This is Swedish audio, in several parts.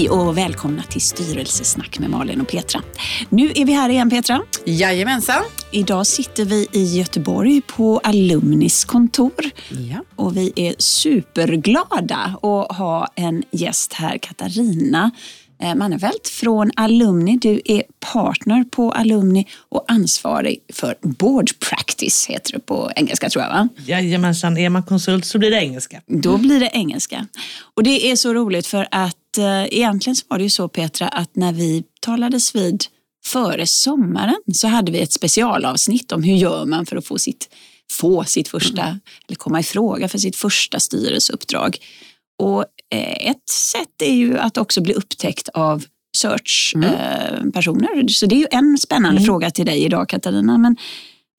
Hej och välkomna till Styrelsesnack med Malin och Petra. Nu är vi här igen Petra. Jajamensan. Idag sitter vi i Göteborg på Alumnis kontor. Ja. Och vi är superglada att ha en gäst här, Katarina eh, Mannevelt från Alumni. Du är partner på Alumni och ansvarig för board practice, heter det på engelska tror jag va? Jajamensan, är man konsult så blir det engelska. Då blir det engelska. Och det är så roligt för att eh, egentligen så var det ju så Petra att när vi talades vid före sommaren så hade vi ett specialavsnitt om hur gör man för att få sitt, få sitt första, eller komma i fråga för sitt första styrelseuppdrag. Och eh, ett sätt är ju att också bli upptäckt av searchpersoner. Så det är ju en spännande fråga till dig idag Katarina. Men,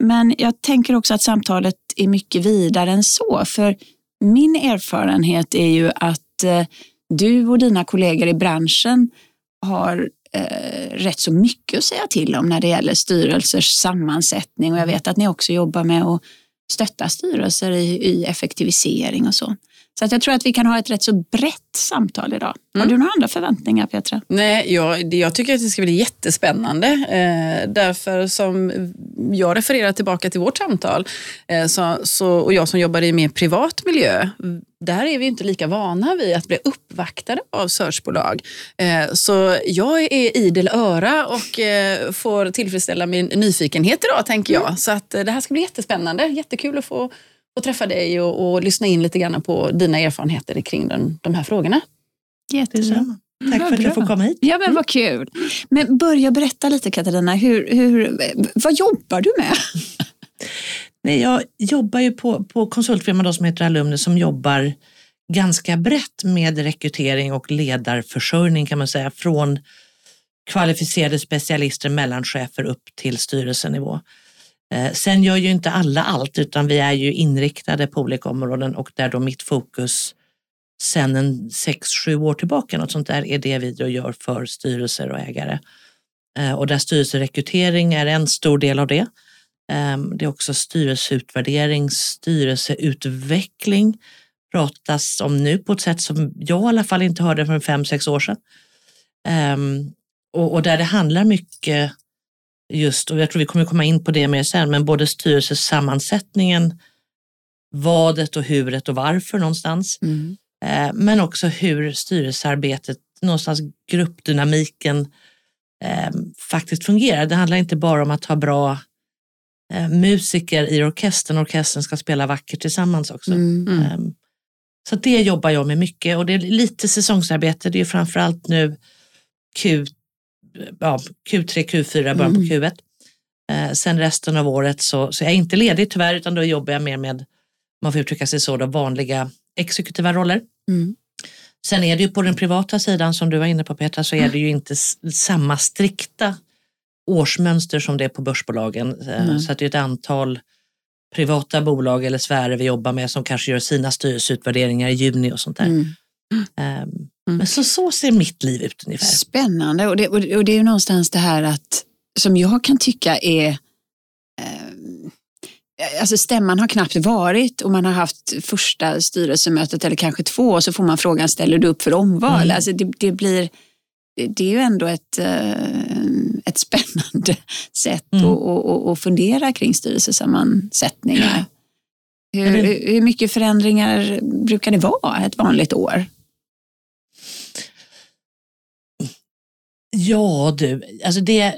men jag tänker också att samtalet är mycket vidare än så. För min erfarenhet är ju att eh, du och dina kollegor i branschen har eh, rätt så mycket att säga till om när det gäller styrelsers sammansättning och jag vet att ni också jobbar med att stötta styrelser i, i effektivisering och så. Så att jag tror att vi kan ha ett rätt så brett samtal idag. Har du några andra förväntningar Petra? Nej, jag, jag tycker att det ska bli jättespännande. Eh, därför som jag refererar tillbaka till vårt samtal eh, så, så, och jag som jobbar i mer privat miljö. Där är vi inte lika vana vid att bli uppvaktade av searchbolag. Eh, så jag är idel öra och eh, får tillfredsställa min nyfikenhet idag tänker jag. Så att eh, det här ska bli jättespännande. Jättekul att få, få träffa dig och, och lyssna in lite grann på dina erfarenheter kring den, de här frågorna. Jättebra. Tack för att jag får komma hit. Ja, men vad kul. Men börja berätta lite Katarina, hur, hur, vad jobbar du med? Nej, jag jobbar ju på, på konsultfirman som heter Alumni som jobbar ganska brett med rekrytering och ledarförsörjning kan man säga. Från kvalificerade specialister, mellanchefer upp till styrelsenivå. Eh, sen gör ju inte alla allt utan vi är ju inriktade på olika områden och där då mitt fokus sen en sex, sju år tillbaka något sånt där är det vi då gör för styrelser och ägare. Eh, och där styrelserekrytering är en stor del av det. Ehm, det är också styrelseutvärdering, styrelseutveckling pratas om nu på ett sätt som jag i alla fall inte hörde för fem, sex år sedan. Ehm, och, och där det handlar mycket just, och jag tror vi kommer komma in på det mer sen, men både styrelsesammansättningen, vadet och huret och varför någonstans. Eh, Men också hur styrelsearbetet, någonstans gruppdynamiken eh, faktiskt fungerar. Det handlar inte bara om att ha bra eh, musiker i orkestern. Orkestern ska spela vackert tillsammans också. Eh, Så det jobbar jag med mycket och det är lite säsongsarbete. Det är framförallt nu Q, ja, Q3, Q4, början på Q1. Eh, sen resten av året så, så jag är inte ledig tyvärr utan då jobbar jag mer med, man får uttrycka sig så, då, vanliga exekutiva roller. Mm. Sen är det ju på den privata sidan som du var inne på Petra så är det ju inte samma strikta årsmönster som det är på börsbolagen. Mm. Så att det är ett antal privata bolag eller sfärer vi jobbar med som kanske gör sina styrelseutvärderingar i juni och sånt där. Mm. Ehm, Men så, så ser mitt liv ut ungefär. Spännande och det, och det är ju någonstans det här att som jag kan tycka är eh, Alltså stämman har knappt varit och man har haft första styrelsemötet eller kanske två och så får man frågan ställer du upp för omval? Mm. Alltså det, det blir det, är ju ändå ett, eh, ett spännande sätt Mm. att, att, att, fundera kring styrelsesammansättningar. Hur hur mycket förändringar brukar det vara ett vanligt år? Ja du, alltså det,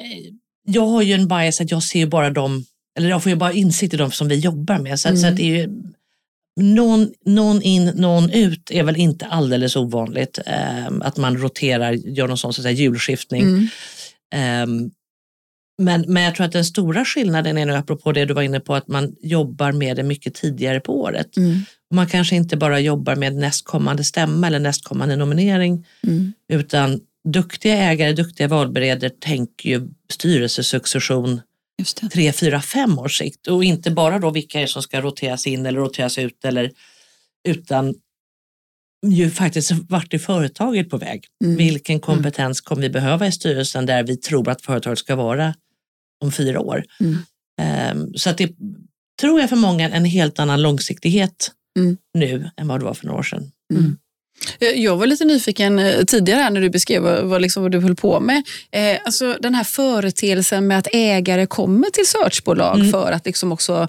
jag har ju en bias att jag ser bara dem, eller jag får ju bara insikt i dem som vi jobbar med. Så, att- så Mm. att det är ju, någon, någon in, någon ut är väl inte alldeles ovanligt. ehm, att man roterar, gör någon sån så att julskiftning. Mm. Ehm, men, men jag tror att den stora skillnaden är nu, apropå det du var inne på, att man jobbar med det mycket tidigare på året. Mm. Man kanske inte bara jobbar med nästkommande stämma eller nästkommande nominering, Mm. utan duktiga ägare, duktiga valberedare tänker ju styrelsesuccession tre, fyra, fem års sikt och inte bara då vilka är som ska roteras in eller roteras ut eller utan ju faktiskt vart är företaget på väg? Mm. Vilken kompetens kommer vi behöva i styrelsen där vi tror att företaget ska vara om fyra år? Mm. Ehm, så att det tror jag för många en helt annan långsiktighet Mm. nu än vad det var för några år sedan. Mm. Jag var lite nyfiken eh, tidigare när du beskrev vad, liksom, vad du höll på med. Eh, alltså den här företeelsen med att ägare kommer till searchbolag mm. för att liksom också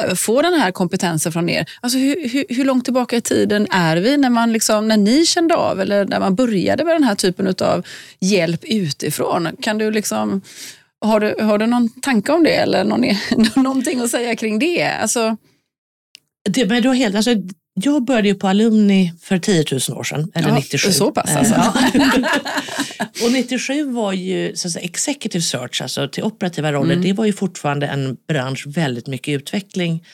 eh, få den här kompetensen från er. Alltså hur, hur, hur, långt tillbaka i tiden är vi när, man liksom, när ni kände av eller när man började med den här typen av hjälp utifrån? Kan du liksom, har, du, har du någon tanke om det eller någon, någonting att säga kring det? Alltså... det men har helt, alltså, jag började ju på Alumni för 10 000 år sedan, eller ja, 97. Så pass alltså. och 97 var ju så att säga, executive search, alltså till operativa roller, mm. det var ju fortfarande en bransch väldigt mycket utveckling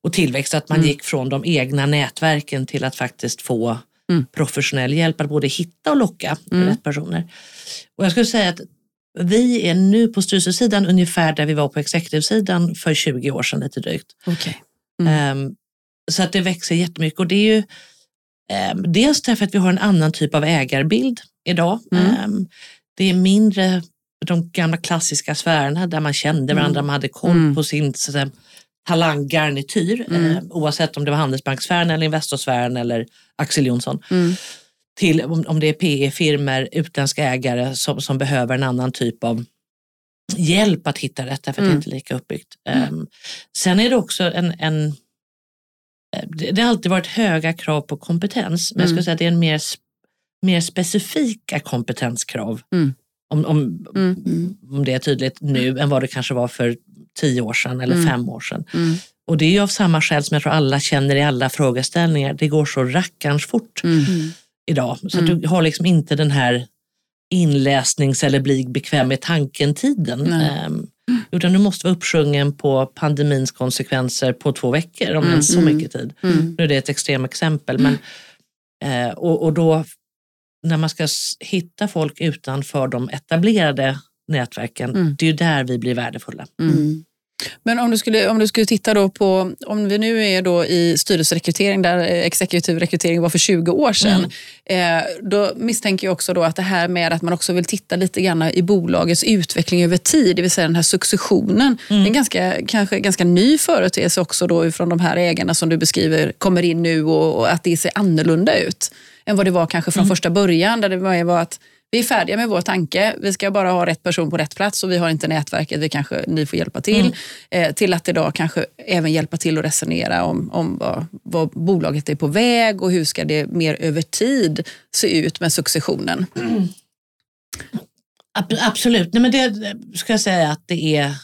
och tillväxt. Att man mm. gick från de egna nätverken till att faktiskt få mm. professionell hjälp att både hitta och locka mm. rätt personer. Och jag skulle säga att vi är nu på styrelsesidan ungefär där vi var på executive-sidan för 20 år sedan lite drygt. Okay. Um, så att det växer jättemycket och det är ju eh, dels därför att vi har en annan typ av ägarbild idag. Mm. Eh, det är mindre de gamla klassiska sfärerna där man kände varandra, mm. man hade koll mm. på sin så att talanggarnityr mm. eh, oavsett om det var Handelsbanksfären eller Investorsfären eller Axel Jonsson. Mm. Till om, om det är PE-firmor, utländska ägare som, som behöver en annan typ av hjälp att hitta rätt därför att det mm. inte är lika uppbyggt. Um, sen är det också en, en det har alltid varit höga krav på kompetens, men jag skulle mm. säga att det är en mer, mer specifika kompetenskrav. Mm. Om, om, mm. om det är tydligt nu än vad det kanske var för tio år sedan eller mm. fem år sedan. Mm. Och det är av samma skäl som jag tror alla känner i alla frågeställningar. Det går så rackarns fort mm. idag. Så du har liksom inte den här inläsnings eller bli bekväm med tanken-tiden. Utan du måste vara uppsjungen på pandemins konsekvenser på två veckor, om mm. ens så mm. mycket tid. Mm. Nu är det ett extremt exempel. Men, eh, och, och då när man ska hitta folk utanför de etablerade nätverken, mm. det är ju där vi blir värdefulla. Mm. Men om du, skulle, om du skulle titta då på, om vi nu är då i styrelserekrytering där exekutiv rekrytering var för 20 år sedan. Mm. Eh, då misstänker jag också då att det här med att man också vill titta lite grann i bolagets utveckling över tid, det vill säga den här successionen. Mm. En ganska, kanske ganska ny företeelse också då från de här ägarna som du beskriver kommer in nu och, och att det ser annorlunda ut än vad det var kanske från mm. första början där det var att vi är färdiga med vår tanke. Vi ska bara ha rätt person på rätt plats och vi har inte nätverket. Vi kanske, ni får hjälpa till. Mm. Eh, till att idag kanske även hjälpa till att resonera om, om vad, vad, bolaget är på väg och hur ska det mer över tid se ut med successionen. Mm. Absolut, Nej, men det ska jag säga att det är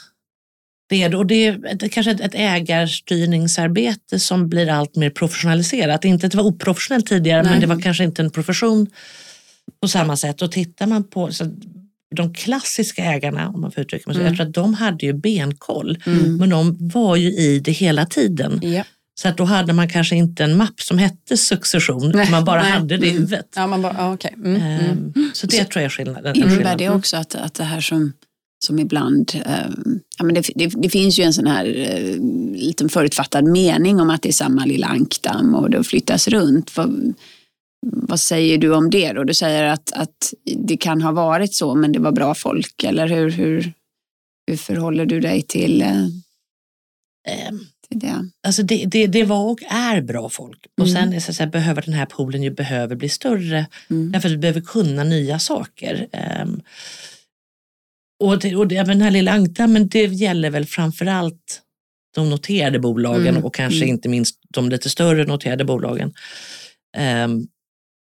det är, och det är kanske ett, ett ägarstyrningsarbete som blir allt mer professionaliserat. Inte att det var oprofessionellt tidigare, Nej. men det var kanske inte en profession på samma sätt. Och tittar man på så de klassiska ägarna, om man får uttrycka mig så, mm. jag tror att de hade ju benkoll, mm. men de var ju i det hela tiden. Ja. Så att då hade man kanske inte en mapp som hette succession, nej, man bara nej. hade det i mm. huvudet. Ja, man bara, okay. Mm, mm. Ehm, så det så tror jag är skillnaden. Innebär det också att, att det här som, som ibland, eh, ja, men det, det, det, finns ju en sån här eh, liten förutfattad mening om att det är samma lilla ankdamm och det flyttas runt. För, vad säger du om det då? Du säger att, att det kan ha varit så, men det var bra folk. Eller hur, hur, hur förhåller du dig till, eh, ehm, till det? Alltså det, det? Det var och är bra folk. Och mm. sen så säga, behöver den här poolen ju behöver bli större. Mm. Därför att vi behöver kunna nya saker. Um, och, det, och det, den här lilla ankdammen, det gäller väl framförallt de noterade bolagen mm. och kanske mm. inte minst de lite större noterade bolagen. Um,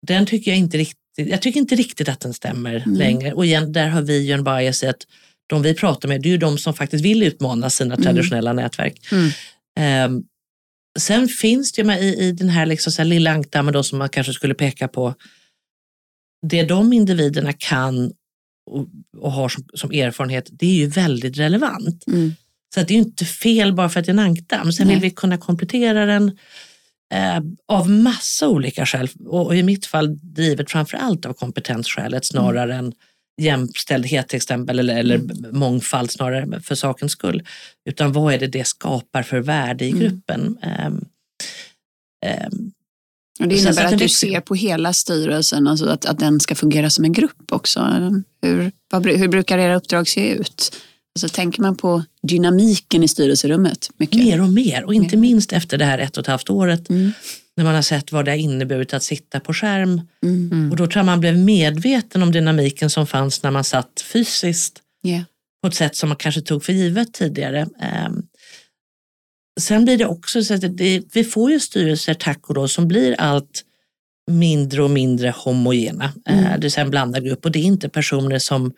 den tycker jag inte riktigt, jag tycker inte riktigt att den stämmer mm. längre. Och igen, där har vi ju en bias i att de vi pratar med, det är ju de som faktiskt vill utmana sina mm. traditionella nätverk. Um, sen finns det ju med i, i den här, liksom så här lilla ankdammen då som man kanske skulle peka på, det de individerna kan och, och har som, som, erfarenhet, det är ju väldigt relevant. Mm. Så att det är inte fel bara för att det är en ankdamm. Sen Nej. vill vi kunna komplettera den Eh, av massa olika skäl och, i mitt fall drivet framför allt av kompetensskälet snarare mm. än jämställdhet till exempel eller, eller mm. mångfald snarare för sakens skull. Utan vad är det det skapar för värde i mm. gruppen? Mm. Um, och det innebär att, att du ser på hela styrelsen, alltså att, att den ska fungera som en grupp också. Hur, vad, hur brukar era uppdrag se ut? Så tänker man på dynamiken i styrelserummet. Mycket. Mer och mer och inte minst efter det här ett och ett halvt året. Mm. när man har sett vad det har inneburit att sitta på skärm. Mm. Och då tror jag man blev medveten om dynamiken som fanns när man satt fysiskt Yeah. på ett sätt som man kanske tog för givet tidigare. Ehm, Sen blir det också så att det, vi får ju styrelser, tack och lov, som blir allt mindre och mindre homogena. Mm. Eh, Det vill säga en blandad grupp och det är inte personer som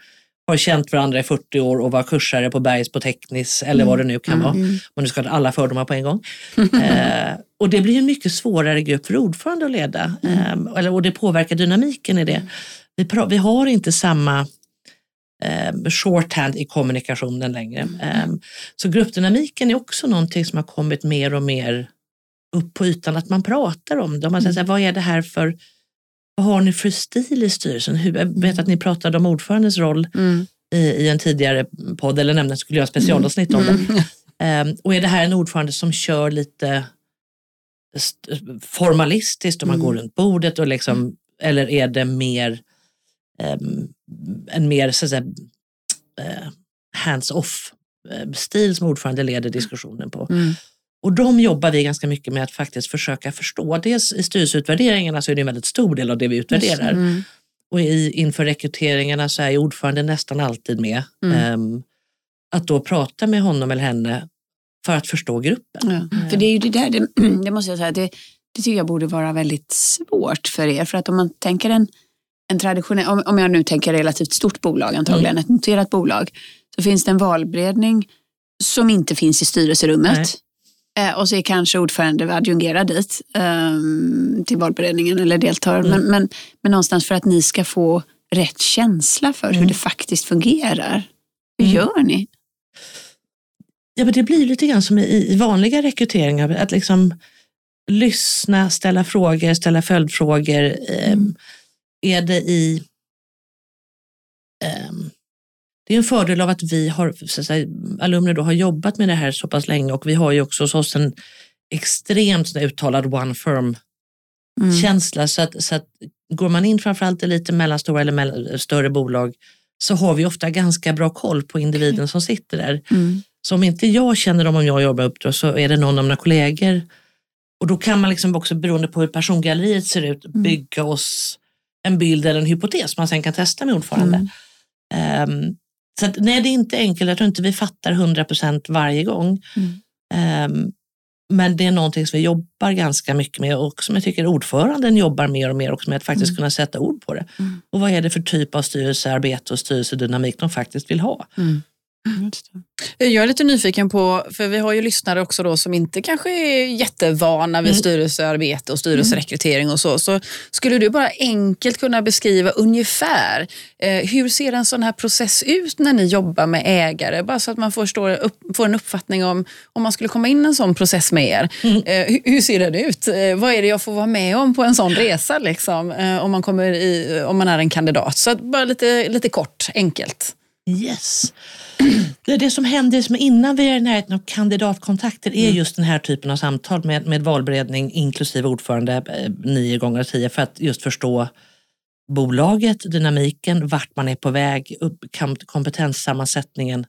har känt varandra i 40 år och var kursare på Bergs på Teknis eller vad det nu kan vara. Mm. Om du ska ha alla fördomar på en gång. eh, och det blir en mycket svårare grupp för ordförande att leda. Eh, eller, och det påverkar dynamiken i det. Vi, vi har inte samma eh, shorthand i kommunikationen längre. Eh, så gruppdynamiken är också någonting som har kommit mer och mer upp på ytan, att man pratar om det. Man säger så här, vad är det här för, vad har ni för stil i styrelsen? Hur, jag vet att ni pratade om ordförandens roll Mm. i, i en tidigare podd, eller nämnde att jag skulle göra specialavsnitt om det. Ehm, och är det här en ordförande som kör lite st- formalistiskt och man Mm. går runt bordet och liksom, eller är det mer ehm, en mer så att säga, eh, hands-off eh, stil som ordförande leder diskussionen på. Mm. Och de jobbar vi ganska mycket med att faktiskt försöka förstå. Dels i styrelseutvärderingarna så är det en väldigt stor del av det vi utvärderar. Mm. Och i, inför rekryteringarna så är ordföranden nästan alltid med. Mm. Ehm, att då prata med honom eller henne för att förstå gruppen. Ja. För det är ju det där, det, det måste jag säga, det, det tycker jag borde vara väldigt svårt för er. För att om man tänker en, en traditionell, om, om jag nu tänker relativt stort bolag, antagligen ett noterat bolag, så finns det en valberedning som inte finns i styrelserummet. Eh, och så är kanske ordförande adjungerad dit ehm, till valberedningen eller deltar. Men, men, men någonstans för att ni ska få rätt känsla för hur Mm. det faktiskt fungerar. Hur Mm. gör ni? Ja, men det blir lite grann som i, vanliga rekryteringar, att liksom lyssna, ställa frågor, ställa följdfrågor. Ehm, är det i... ehm, det är en fördel av att vi har, så att säga, alumner då har jobbat med det här så pass länge och vi har ju också hos oss en extremt uttalad one firm Mm. känsla. Så att, så att går man in framförallt i lite mellanstora eller mell- större bolag så har vi ofta ganska bra koll på individen som sitter där. Mm. Så om inte jag känner dem om jag jobbar upp då, så är det någon av mina kollegor. Och då kan man liksom också beroende på hur persongalleriet ser ut bygga oss en bild eller en hypotes man sen kan testa med ordförande. Mm. Ehm, så att, nej, det är inte enkelt. Jag tror inte vi fattar 100% varje gång. Mm. Ehm, men det är någonting som vi jobbar ganska mycket med och som jag tycker ordföranden jobbar mer och mer också med att faktiskt kunna sätta ord på det. Mm. Och vad är det för typ av styrelsearbete och styrelsedynamik de faktiskt vill ha? Jag är lite nyfiken på, för vi har ju lyssnare också då som inte kanske är jättevana vid Mm. styrelsearbete och styrelserekrytering och så. Så skulle du bara enkelt kunna beskriva ungefär eh, hur ser en sån här process ut när ni jobbar med ägare? Bara så att man förstår, upp, får en uppfattning om om man skulle komma in i en sån process med er. Mm. Eh, hur, hur ser den ut? Eh, vad är det jag får vara med om på en sån resa liksom, eh, om, man kommer i, om man är en kandidat? Så bara lite, lite kort, enkelt. Yes. Det, det som händer som innan vi är i närheten av kandidatkontakter är just den här typen av samtal med, med valberedning inklusive ordförande eh, nio gånger tio för att just förstå bolaget, dynamiken, vart man är på väg, upp, kompetenssammansättningen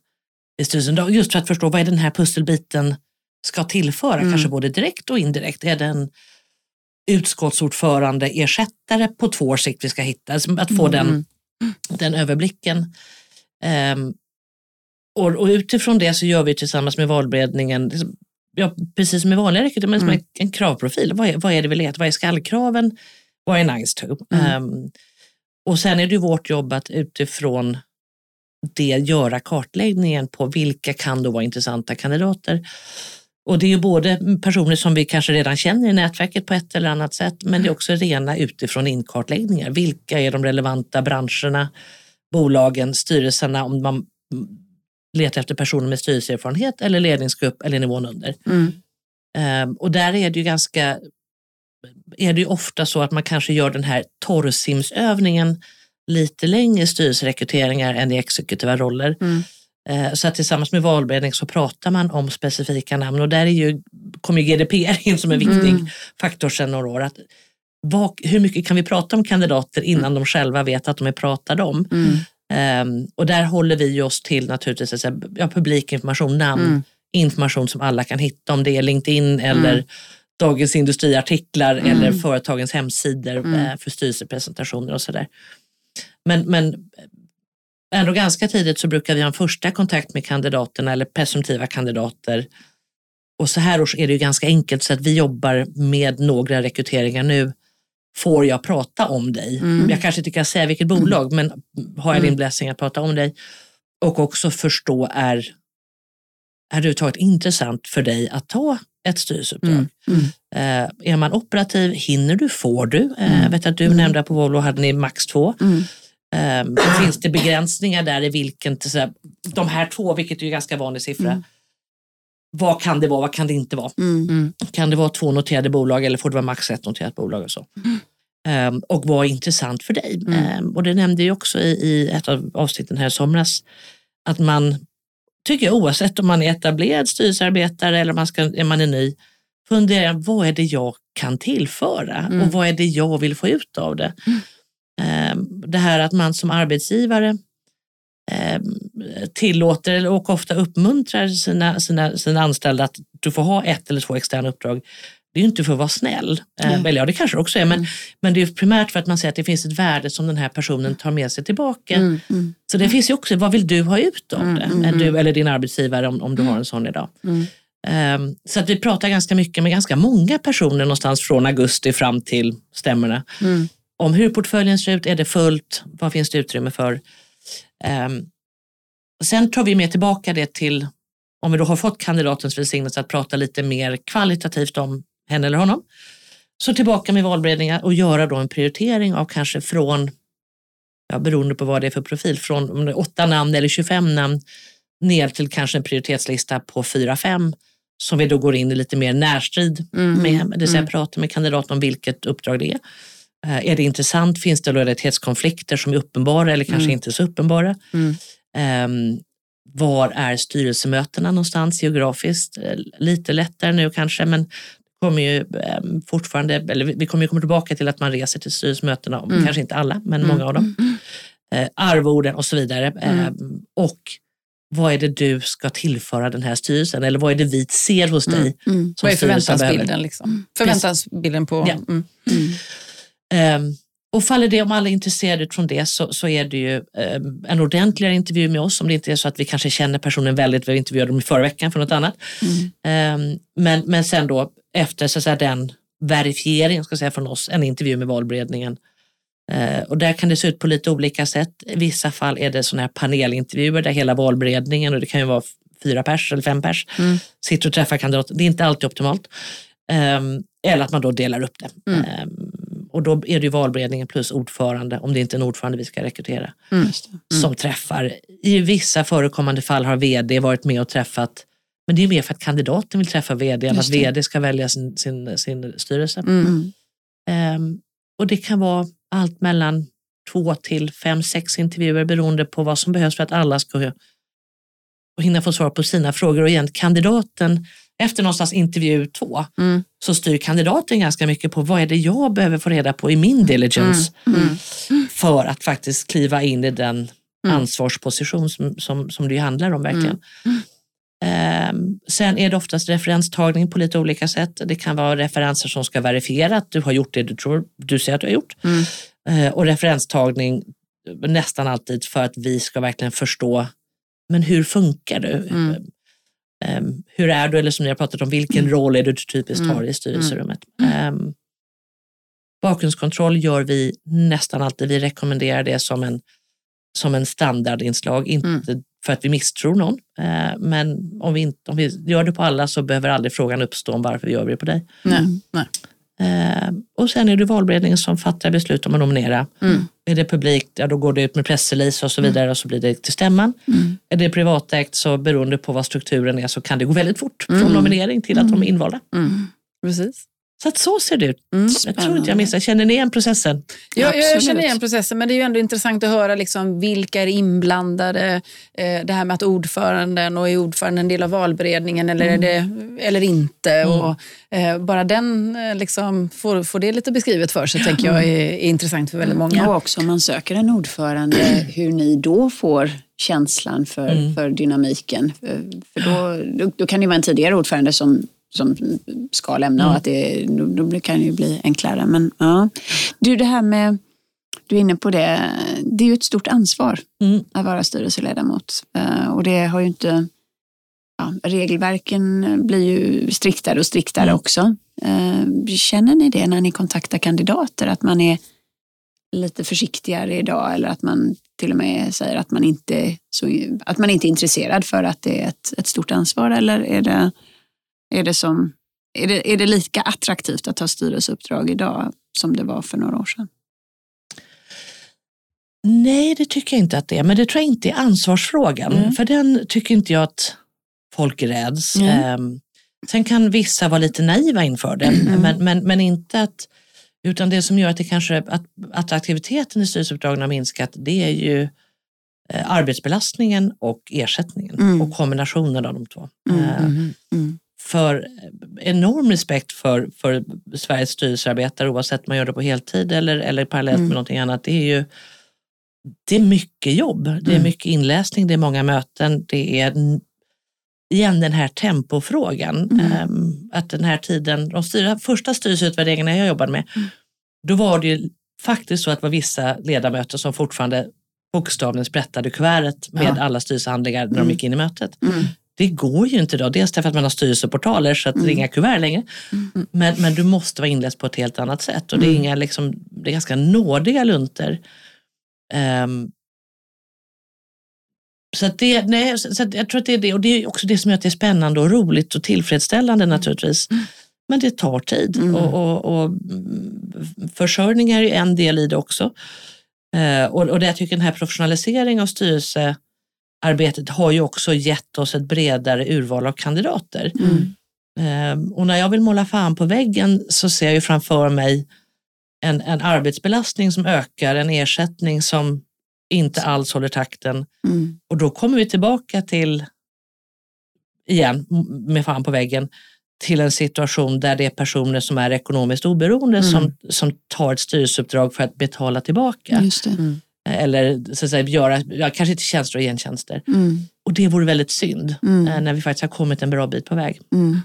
i styrelsen. Just för att förstå vad är den här pusselbiten ska tillföra, Mm. kanske både direkt och indirekt. Är det en utskottsordförande, ersättare på två års sikt vi ska hitta? Alltså Att få den, Mm. den överblicken. Ehm, och, och utifrån det så gör vi tillsammans med valberedningen, ja, precis som i vanliga rekryteringar, Mm. en, kravprofil. Vad är, vad är det vi letar? Vad är skallkraven? Vad är nice to? Mm. Ehm, och sen är det ju vårt jobb att utifrån det göra kartläggningen på vilka kan då vara intressanta kandidater. Och det är ju både personer som vi kanske redan känner i nätverket på ett eller annat sätt, men det är också rena utifrån inkartläggningar. Vilka är de relevanta branscherna, bolagen, styrelserna, om man letar efter personer med styrelseerfarenhet eller ledningsgrupp eller nivån under. Mm. Ehm, och där är det ju ganska, är det ju ofta så att man kanske gör den här torrsimsövningen lite längre i styrelserekryteringar än i exekutiva roller. Mm. Eh, Så att tillsammans med valberedning så pratar man om specifika namn och där är ju, kommer ju GDPR in som en viktig Mm. faktor sedan några år. Att vad, hur mycket kan vi prata om kandidater innan de själva vet att de är pratade om? Mm. Ehm, och där håller vi oss till naturligtvis alltså, ja, publikinformation, namn, Mm. information som alla kan hitta om det är LinkedIn eller Mm. Dagens Industriartiklar mm. eller företagens hemsidor mm. Eh, för styrelsepresentationer och sådär. Men, men ändå ganska tidigt så brukar vi ha en första kontakt med kandidaterna eller presumtiva kandidater. Och så här års är det ju ganska enkelt så att vi jobbar med några rekryteringar nu. Får jag prata om dig? Mm. Jag kanske inte kan säga vilket bolag, men har jag din mm. blessing att prata om dig? Och också förstå, är, är det överhuvudtaget intressant för dig att ta ett styrelseuppdrag? Mm. Mm. Eh, är man operativ, hinner du, får du? Eh, jag vet att du nämnde på Volvo hade ni max två. Um, finns det begränsningar där i vilken, till så här, de här två, vilket är en ganska vanlig siffra. Mm. Vad kan det vara, vad kan det inte vara? Mm. Kan det vara två noterade bolag eller får det vara max ett noterat bolag? Och, så? Mm. Um, och vad är intressant för dig? Um, och det nämnde jag också i, i ett av avsnitten här i somras, att man tycker jag oavsett om man är etablerad styrelsearbetare eller om man, ska, är man är ny, fundera vad är det jag kan tillföra och mm. vad är det jag vill få ut av det? Ehm, det här att man som arbetsgivare ehm, tillåter och ofta uppmuntrar sina, sina, sina anställda att du får ha ett eller två externa uppdrag. Det är ju inte för att vara snäll, mm. eller ja det kanske också är, men, mm. men det är primärt för att man ser att det finns ett värde som den här personen tar med sig tillbaka. Mm. Mm. Så det finns ju också, vad vill du ha ut av det? Mm. Du eller din arbetsgivare om, om du har en sån idag. Um, så att vi pratar ganska mycket med ganska många personer någonstans från augusti fram till stämmorna. Mm om hur portföljen ser ut. Är det fullt? Vad finns det utrymme för? Um, sen tar vi med tillbaka det till, om vi då har fått kandidatens välsignelse att prata lite mer kvalitativt om henne eller honom. Så tillbaka med valberedningar och göra då en prioritering av kanske från, ja, beroende på vad det är för profil, från om det är 8 namn eller 25 namn ner till kanske en prioritetslista på 4-5 som vi då går in i lite mer närstrid mm. med, det vill säga mm. prata med kandidaten om vilket uppdrag det är. Eh, är det intressant? Finns det lojalitetskonflikter som är uppenbara eller kanske mm. inte så uppenbara? Um, var är styrelsemötena någonstans geografiskt? Eh, lite lättare nu kanske, men kommer ju um, fortfarande, eller vi kommer ju komma tillbaka till att man reser till styrelsemötena, mm. kanske inte alla, men många av dem. Uh, arvoden och så vidare. Um, och vad är det du ska tillföra den här styrelsen? Eller vad är det vi ser hos dig? Mm. Mm. Vad är förväntansbilden? Liksom? Förväntansbilden på... Ja. Mm. Och faller det om alla är intresserade utifrån det så, så är det ju um, en ordentligare intervju med oss om det inte är så att vi kanske känner personen väldigt, vi intervjuade dem i förra veckan för något annat. Mm. Um, men, men sen då efter så säga, den verifieringen ska säga, från oss, en intervju med valberedningen. Uh, och där kan det se ut på lite olika sätt. I vissa fall är det sådana här panelintervjuer där hela valberedningen, och det kan ju vara fyra pers eller fem pers, mm. sitter och träffar kandidater. Det är inte alltid optimalt. Um, eller att man då delar upp det. Mm. Och då är det ju valberedningen plus ordförande, om det inte är en ordförande vi ska rekrytera, mm. Mm. som träffar. I vissa förekommande fall har vd varit med och träffat men det är mer för att kandidaten vill träffa vd än att vd ska välja sin, sin, sin styrelse. Um, och det kan vara allt mellan två till fem, sex intervjuer beroende på vad som behövs för att alla ska hinna få svar på sina frågor. Och igen, kandidaten efter någonstans intervju två mm. så styr kandidaten ganska mycket på vad är det jag behöver få reda på i min diligence mm. Mm. för att faktiskt kliva in i den mm. ansvarsposition som, som, som det handlar om verkligen. Um, sen är det oftast referenstagning på lite olika sätt. Det kan vara referenser som ska verifiera att du har gjort det du tror du säger att du har gjort. Uh, och referenstagning nästan alltid för att vi ska verkligen förstå men hur funkar du? Mm. Um, hur är du, eller som ni har pratat om, vilken mm. roll är du typiskt har i styrelserummet? Um, bakgrundskontroll gör vi nästan alltid. Vi rekommenderar det som en, som en standardinslag, inte mm. för att vi misstror någon. Uh, men om vi, inte, om vi gör det på alla så behöver aldrig frågan uppstå om varför gör vi det på dig. Nej, nej. Eh, och sen är det valberedningen som fattar beslut om att nominera. Mm. Är det publikt, ja, då går det ut med pressrelease och så vidare mm. och så blir det till stämman. Mm. Är det privatägt så beroende på vad strukturen är så kan det gå väldigt fort från mm. nominering till att de är mm. invalda. Mm. Precis. Så att så ser det ut. Mm, jag tror inte jag missar. Känner ni igen processen? Ja, jag känner igen processen, men det är ju ändå intressant att höra liksom vilka är inblandade. Eh, det här med att ordföranden och är ordföranden en del av valberedningen eller, mm. är det, eller inte. Mm. Och, eh, bara den, eh, liksom, får, får det lite beskrivet för sig tänker jag är, är intressant för väldigt många. Och också om man söker en ordförande, hur ni då får känslan för, mm. för dynamiken. För då, då, då, kan det vara en tidigare ordförande som som ska lämna Mm. och att det då, då kan det ju bli enklare. Men ja. Du, det här med, du är inne på det, det är ju ett stort ansvar Mm. att vara styrelseledamot. Eh, Och det har ju inte, ja, regelverken blir ju striktare och striktare Mm. också. Eh, Känner ni det när ni kontaktar kandidater, att man är lite försiktigare idag eller att man till och med säger att man inte, så, att man inte är intresserad för att det är ett, ett stort ansvar eller är det, är, det som, är, det, är det lika attraktivt att ta styrelseuppdrag idag som det var för några år sedan? Nej, det tycker jag inte att det är. Men det tror jag inte är ansvarsfrågan. Mm. För den tycker inte jag att folk räds. Mm. Ehm, sen kan vissa vara lite naiva inför det, Mm. men, men, men inte att... Utan det som gör att det kanske att attraktiviteten i styrelseuppdragen har minskat, det är ju eh, arbetsbelastningen och ersättningen Mm. och kombinationen av de två. Mm, Eh, mm, mm. För enorm respekt för, för Sveriges styrelsearbetare oavsett om man gör det på heltid eller, eller parallellt Mm. med någonting annat. Det är ju det är mycket jobb, det är Mm. mycket inläsning, det är många möten, det är igen den här tempofrågan. Mm. Ehm, att den här tiden, de styra, första styrelseutvärderingarna jag jobbade med, Mm. då var det ju faktiskt så att det var vissa ledamöter som fortfarande bokstavligen sprättade kuvertet med Ja. alla styrelsehandlingar när de Mm. gick in i mötet. Mm. Det går ju inte då. Dels därför att man har styrelseportaler så att det är Mm. inga kuvert längre. Mm. Men, men du måste vara inläst på ett helt annat sätt. Och det är, Mm. inga, liksom, det är ganska nådiga lunter. Ehm, så att det, nej, så att jag tror att det är det. Och det är också det som gör att det är spännande och roligt och tillfredsställande naturligtvis. Men det tar tid. Mm. Och, och, och mm, försörjning är ju en del i det också. Eh, och, och det jag tycker den här professionaliseringen av styrelsearbetet har ju också gett oss ett bredare urval av kandidater. Mm. Ehm, och när jag vill måla fan på väggen så ser jag ju framför mig en, en arbetsbelastning som ökar, en ersättning som inte alls håller takten. Mm. Och då kommer vi tillbaka till, igen med fan på väggen, till en situation där det är personer som är ekonomiskt oberoende Mm. som, som tar ett styrelseuppdrag för att betala tillbaka. Just det. Eller så att säga, göra, ja, kanske inte tjänster och gentjänster. Mm. Och det vore väldigt synd Mm. eh, när vi faktiskt har kommit en bra bit på väg. Mm.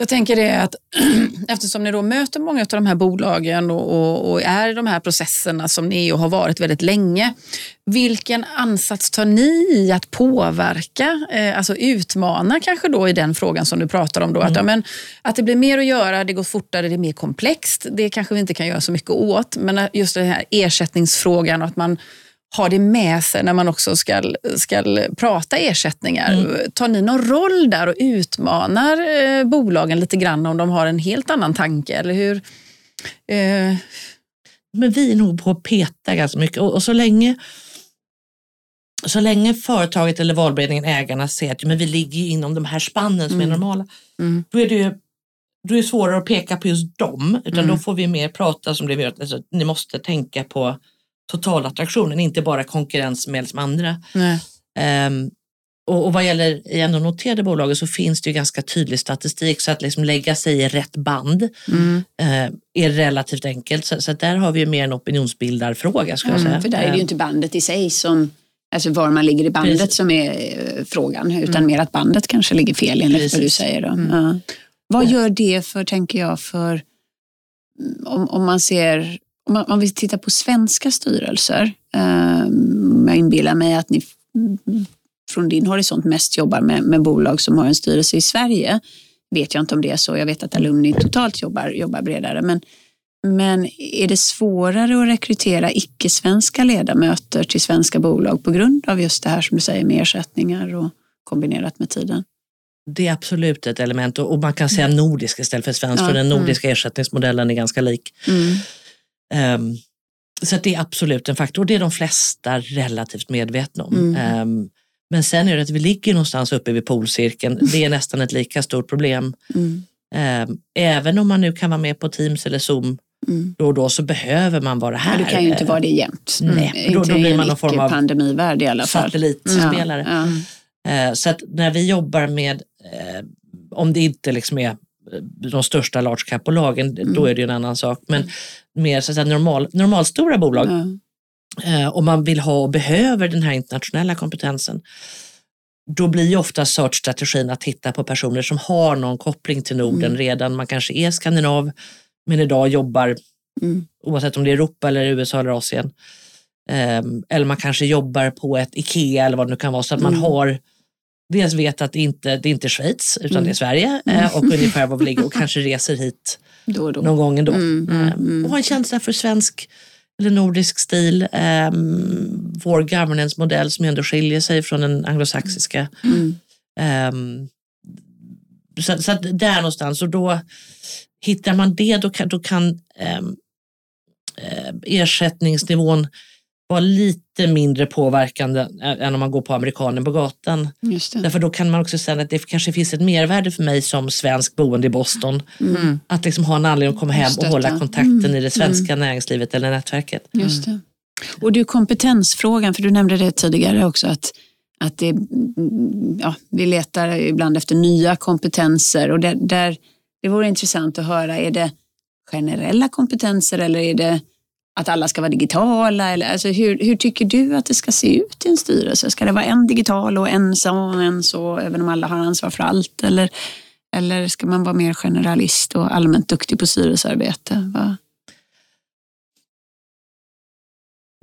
Jag tänker det att eftersom ni då möter många av de här bolagen och, och, och är i de här processerna som ni är och har varit väldigt länge. Vilken ansats tar ni i att påverka, eh, alltså utmana kanske då i den frågan som du pratar om då? Att, ja, men, att det blir mer att göra, det går fortare, det är mer komplext. Det kanske vi inte kan göra så mycket åt. Men just den här ersättningsfrågan och att man har det med sig när man också ska, ska prata ersättningar. Tar ni någon roll där och utmanar eh, bolagen lite grann om de har en helt annan tanke? Eller hur? Eh, Men vi är nog på att peta ganska mycket och, och så länge så länge företaget eller valberedningen, ägarna, ser att men vi ligger inom de här spannen som är Mm. normala, Mm. då är det ju då är det svårare att peka på just dem, utan Mm. då får vi mer prata som det vi gör, alltså, ni måste tänka på totalattraktionen, inte bara konkurrens med som andra. Ehm, och, och vad gäller i ändå noterade bolag så finns det ju ganska tydlig statistik så att liksom lägga sig i rätt band Mm. eh, är relativt enkelt. Så, så där har vi ju mer en opinionsbildarfråga jag Mm, säga. för där är det ju inte bandet i sig som, alltså var man ligger i bandet Precis. som är eh, frågan, utan Mm. mer att bandet kanske ligger fel enligt vad du Precis. säger. Då. Mm. Ja. Vad gör det för, tänker jag, för mm, om, om man ser, om man, om vi tittar på svenska styrelser, um, jag inbillar mig att ni mm, från din horisont mest jobbar med, med bolag som har en styrelse i Sverige. Vet jag inte om det är så, jag vet att Alumni totalt jobbar, jobbar bredare, men men är det svårare att rekrytera icke-svenska ledamöter till svenska bolag på grund av just det här som du säger med ersättningar och kombinerat med tiden? Det är absolut ett element och, man kan säga nordisk istället för svensk, Ja, för den mm. nordiska ersättningsmodellen är ganska lik. Mm. Ehm, så det är absolut en faktor. Det är de flesta relativt medvetna om. Mm. Ehm, men sen är det att vi ligger någonstans uppe vid polcirkeln. Det är nästan ett lika stort problem. Mm. Ehm, även om man nu kan vara med på Teams eller Zoom Mm. då och då så behöver man vara här. Ja, du kan ju inte vara det jämt. Nej, Mm. då- inte då blir man någon form av icke-pandemivärld i alla fall. satellitspelare. Ja, ja. Eh, Så att när vi jobbar med, eh, om det inte liksom är eh, de största large cap-bolagen, då Mm. är det ju en annan sak. Men mer så att säga, normal, normalstora bolag, Ja. eh, om man vill ha och behöver den här internationella kompetensen, då blir ju ofta search-strategin att titta på personer som har någon koppling till Norden Mm. redan. Man kanske är skandinav men idag jobbar, Mm. oavsett om det är Europa eller USA eller Asien. Ehm, eller man kanske jobbar på ett IKEA eller vad det nu kan vara. Så att man Mm. har dels vet att det inte det är inte Schweiz utan Mm. det är Sverige eh, och ungefär var vi ligger och kanske reser hit Då då. någon gång ändå. Mm, mm, Ehm, mm. Och har en känsla för svensk eller nordisk stil. Um, vår governance-modell som ändå skiljer sig från den anglosaxiska. Mm. Ehm, så, så där någonstans, och då hittar man det, då kan, då kan eh, ersättningsnivån vara lite mindre påverkande än om man går på amerikanen på gatan. Just det. Därför då kan man också säga att det kanske finns ett mervärde för mig som svensk boende i Boston Mm. att liksom ha en anledning att komma hem och hålla kontakten Mm. i det svenska näringslivet eller nätverket. Just det. Och du, kompetensfrågan, för du nämnde det tidigare också, att, att det, mm, ja, vi letar ibland efter nya kompetenser och där, där, det vore intressant att höra, är det generella kompetenser eller är det att alla ska vara digitala? Eller, alltså hur, hur tycker du att det ska se ut i en styrelse? Ska det vara en digital och en så och en så, även om alla har ansvar för allt? Eller, eller ska man vara mer generalist och allmänt duktig på styrelsearbete? Va?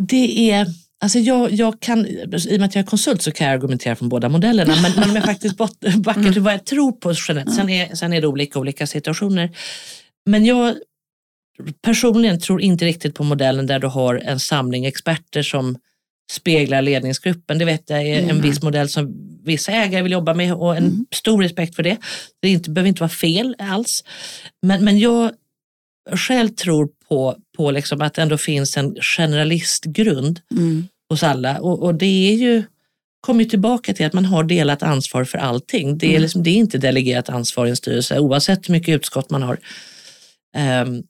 Det är, alltså jag, jag kan, I och med att jag är konsult så kan jag argumentera från båda modellerna. Men, men om jag faktiskt backar till vad jag tror på generellt. Sen är, sen är det olika olika situationer. Men jag personligen tror inte riktigt på modellen där du har en samling experter som speglar ledningsgruppen. Det vet jag är en Mm. viss modell som vissa ägare vill jobba med och en stor respekt för det. Det inte, behöver inte vara fel alls. Men, men jag själv tror på, på liksom att det ändå finns en generalistgrund Mm. hos alla. Och, och det är ju, kommer tillbaka till att man har delat ansvar för allting. Det är, Mm. liksom, det är inte delegerat ansvar i en styrelse oavsett hur mycket utskott man har. Ehm,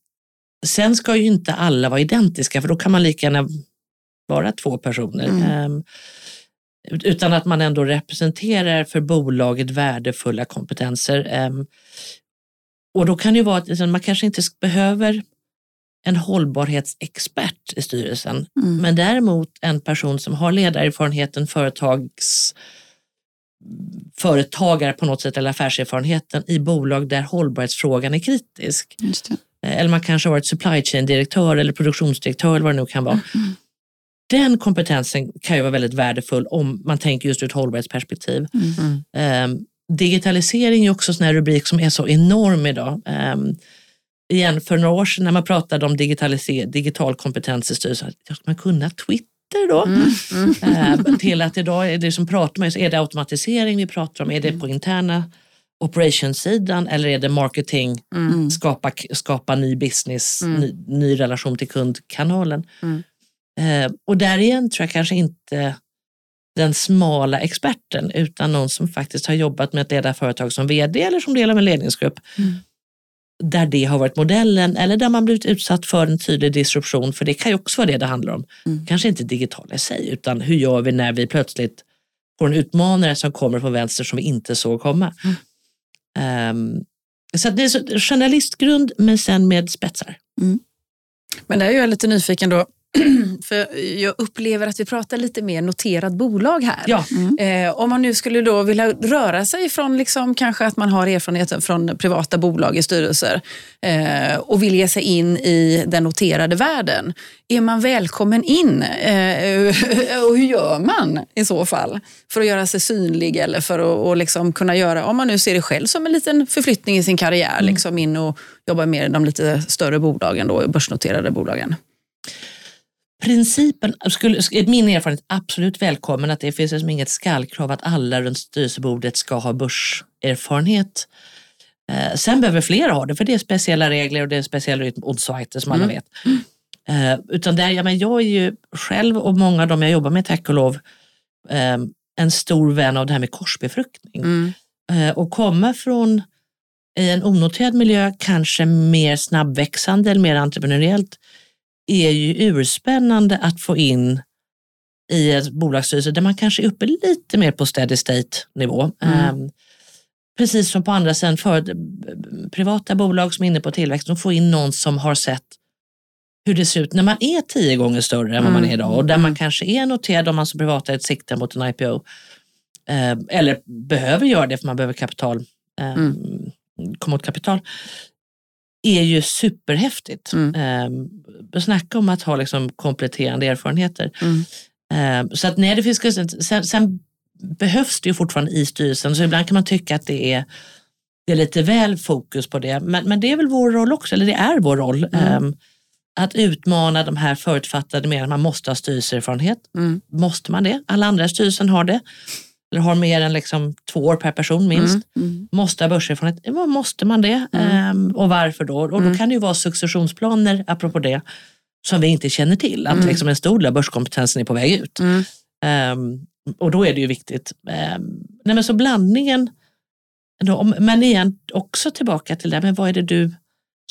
sen ska ju inte alla vara identiska för då kan man lika gärna vara två personer. Mm. Ehm, utan att man ändå representerar för bolaget värdefulla kompetenser. Ehm, och då kan det ju vara att liksom, man kanske inte behöver en hållbarhetsexpert i styrelsen. Mm. Men däremot en person som har ledarerfarenheten, företags företagare på något sätt eller affärserfarenheten i bolag där hållbarhetsfrågan är kritisk. Eh, Eller man kanske har varit supply chain-direktör eller produktionsdirektör eller vad det nu kan vara. Mm. Den kompetensen kan ju vara väldigt värdefull om man tänker just ur ett hållbarhetsperspektiv. Mm. Ehm, digitalisering är också en sån här rubrik som är så enorm idag. Ehm, igen, för några år sedan när man pratade om digital kompetens i styrelsen, ska man kunna Twitter då? Mm. Ehm, till att idag är det som pratar med, är det automatisering vi pratar om, är det på interna operationssidan eller är det marketing, Mm. skapa, skapa ny business, Mm. ny, ny relation till kundkanalen. Mm. Eh, och där igen tror jag kanske inte den smala experten utan någon som faktiskt har jobbat med att leda företag som vd eller som del av en ledningsgrupp. Mm. Där det har varit modellen eller där man blivit utsatt för en tydlig disruption, för det kan ju också vara det det handlar om. Mm. Kanske inte digitala i sig, utan hur gör vi när vi plötsligt får en utmanare som kommer från vänster som vi inte såg komma. Mm. Um, så att det är så, journalistgrund men sen med spetsar. Mm. Men där är jag lite nyfiken då. För jag upplever att vi pratar lite mer noterat bolag här. Ja, Eh, om man nu skulle då vilja röra sig från liksom, kanske att man har erfarenhet från privata bolag i styrelser eh, och vill ge sig in i den noterade världen. Är man välkommen in? Eh, och hur gör man i så fall? För att göra sig synlig eller för att liksom kunna göra, om man nu ser det själv som en liten förflyttning i sin karriär, liksom in och jobba mer i de lite större bolagen, då, börsnoterade bolagen. Principen, skulle, min erfarenhet absolut välkommen att det finns liksom inget skallkrav att alla runt styrelsebordet ska ha börserfarenhet. Eh, sen behöver fler ha det för det är speciella regler och det är speciella oddsajter som alla Mm. vet. Eh, utan där, ja, men jag är ju själv och många av dem jag jobbar med tack och lov eh, en stor vän av det här med korsbefruktning. Mm. Eh, och komma från i en onoterad miljö, kanske mer snabbväxande eller mer entreprenöriellt, är ju urspännande att få in i ett bolagsstyrelse där man kanske är uppe lite mer på steady state nivå. Mm. Ehm, precis som på andra sidan för privata bolag som är inne på tillväxt, de får in någon som har sett hur det ser ut när man är tio gånger större än vad man är idag och där man kanske är noterad om man som privatare siktar mot en IPO. eh, eller behöver göra det för man behöver kapital, eh, Mm. komma åt kapital, är ju superhäftigt. Mm. Eh, snacka om att ha liksom kompletterande erfarenheter. Mm. Eh, så att nej, det finns, sen, sen behövs det ju fortfarande i styrelsen, så ibland kan man tycka att det är, det är lite väl fokus på det. Men, men det är väl vår roll också, eller det är vår roll. Mm. eh, att utmana de här förutfattade med att man måste ha styrelseerfarenhet. Mm. Måste man det? Alla andra i styrelsen har det. Eller har mer än liksom två år per person minst. Mm. Mm. Måste ha börserfarenhet? Ja, måste man det? Mm. Ehm, och varför då? Och då Mm. kan det ju vara successionsplaner, apropå det, som vi inte känner till. Att Mm. liksom en stor del av börskompetensen är på väg ut. Mm. Ehm, och då är det ju viktigt. Um, nej men så blandningen, då, men igen också tillbaka till det, men vad är det du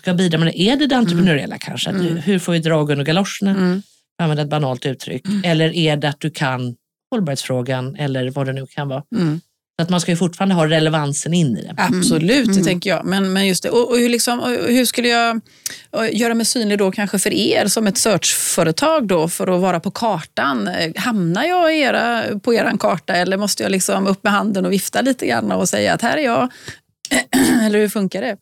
ska bidra med? Är det det entreprenöriella kanske? Mm. Hur får vi drag under galoscherna? Mm. Använda ett banalt uttryck. Eller är det att du kan hållbarhetsfrågan eller vad det nu kan vara. Mm. Så att man ska ju fortfarande ha relevansen in i det. Absolut, Mm. det tänker jag. Men, men just det. Och, och hur, liksom, och hur skulle jag göra mig synlig då kanske för er som ett searchföretag då för att vara på kartan? Hamnar jag i era, på er karta eller måste jag liksom upp med handen och vifta lite grann och säga att här är jag? eller hur funkar det?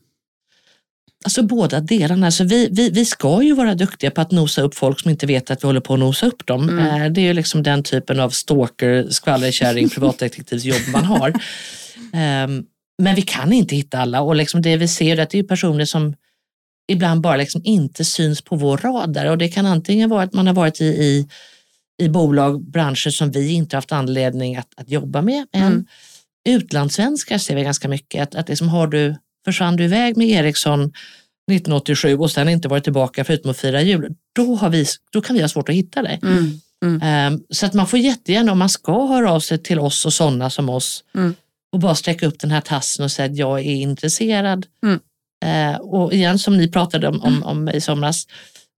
Alltså båda delarna. Alltså vi, vi, vi ska ju vara duktiga på att nosa upp folk som inte vet att vi håller på att nosa upp dem. Mm. Eh, Det är ju liksom den typen av stalker, skvallerkärring, privatdetektivsjobb man har. Ehm, Men vi kan inte hitta alla och liksom det vi ser är att det är personer som ibland bara liksom inte syns på vår radar och det kan antingen vara att man har varit i, i, i bolag, branscher som vi inte haft anledning att, att jobba med. Mm. Utlandssvenskar ser vi ganska mycket. Att, att liksom har du, försvann du iväg med Ericsson 1987 och sen inte varit tillbaka förutom att fira jul, då, har vi, då kan vi ha svårt att hitta dig. Mm. Ehm, så att man får jättegärna, om man ska höra av sig till oss och sådana som oss, Mm. och bara sträcka upp den här tassen och säga att jag är intresserad. Mm. Eh, och igen, som ni pratade om, om, om i somras,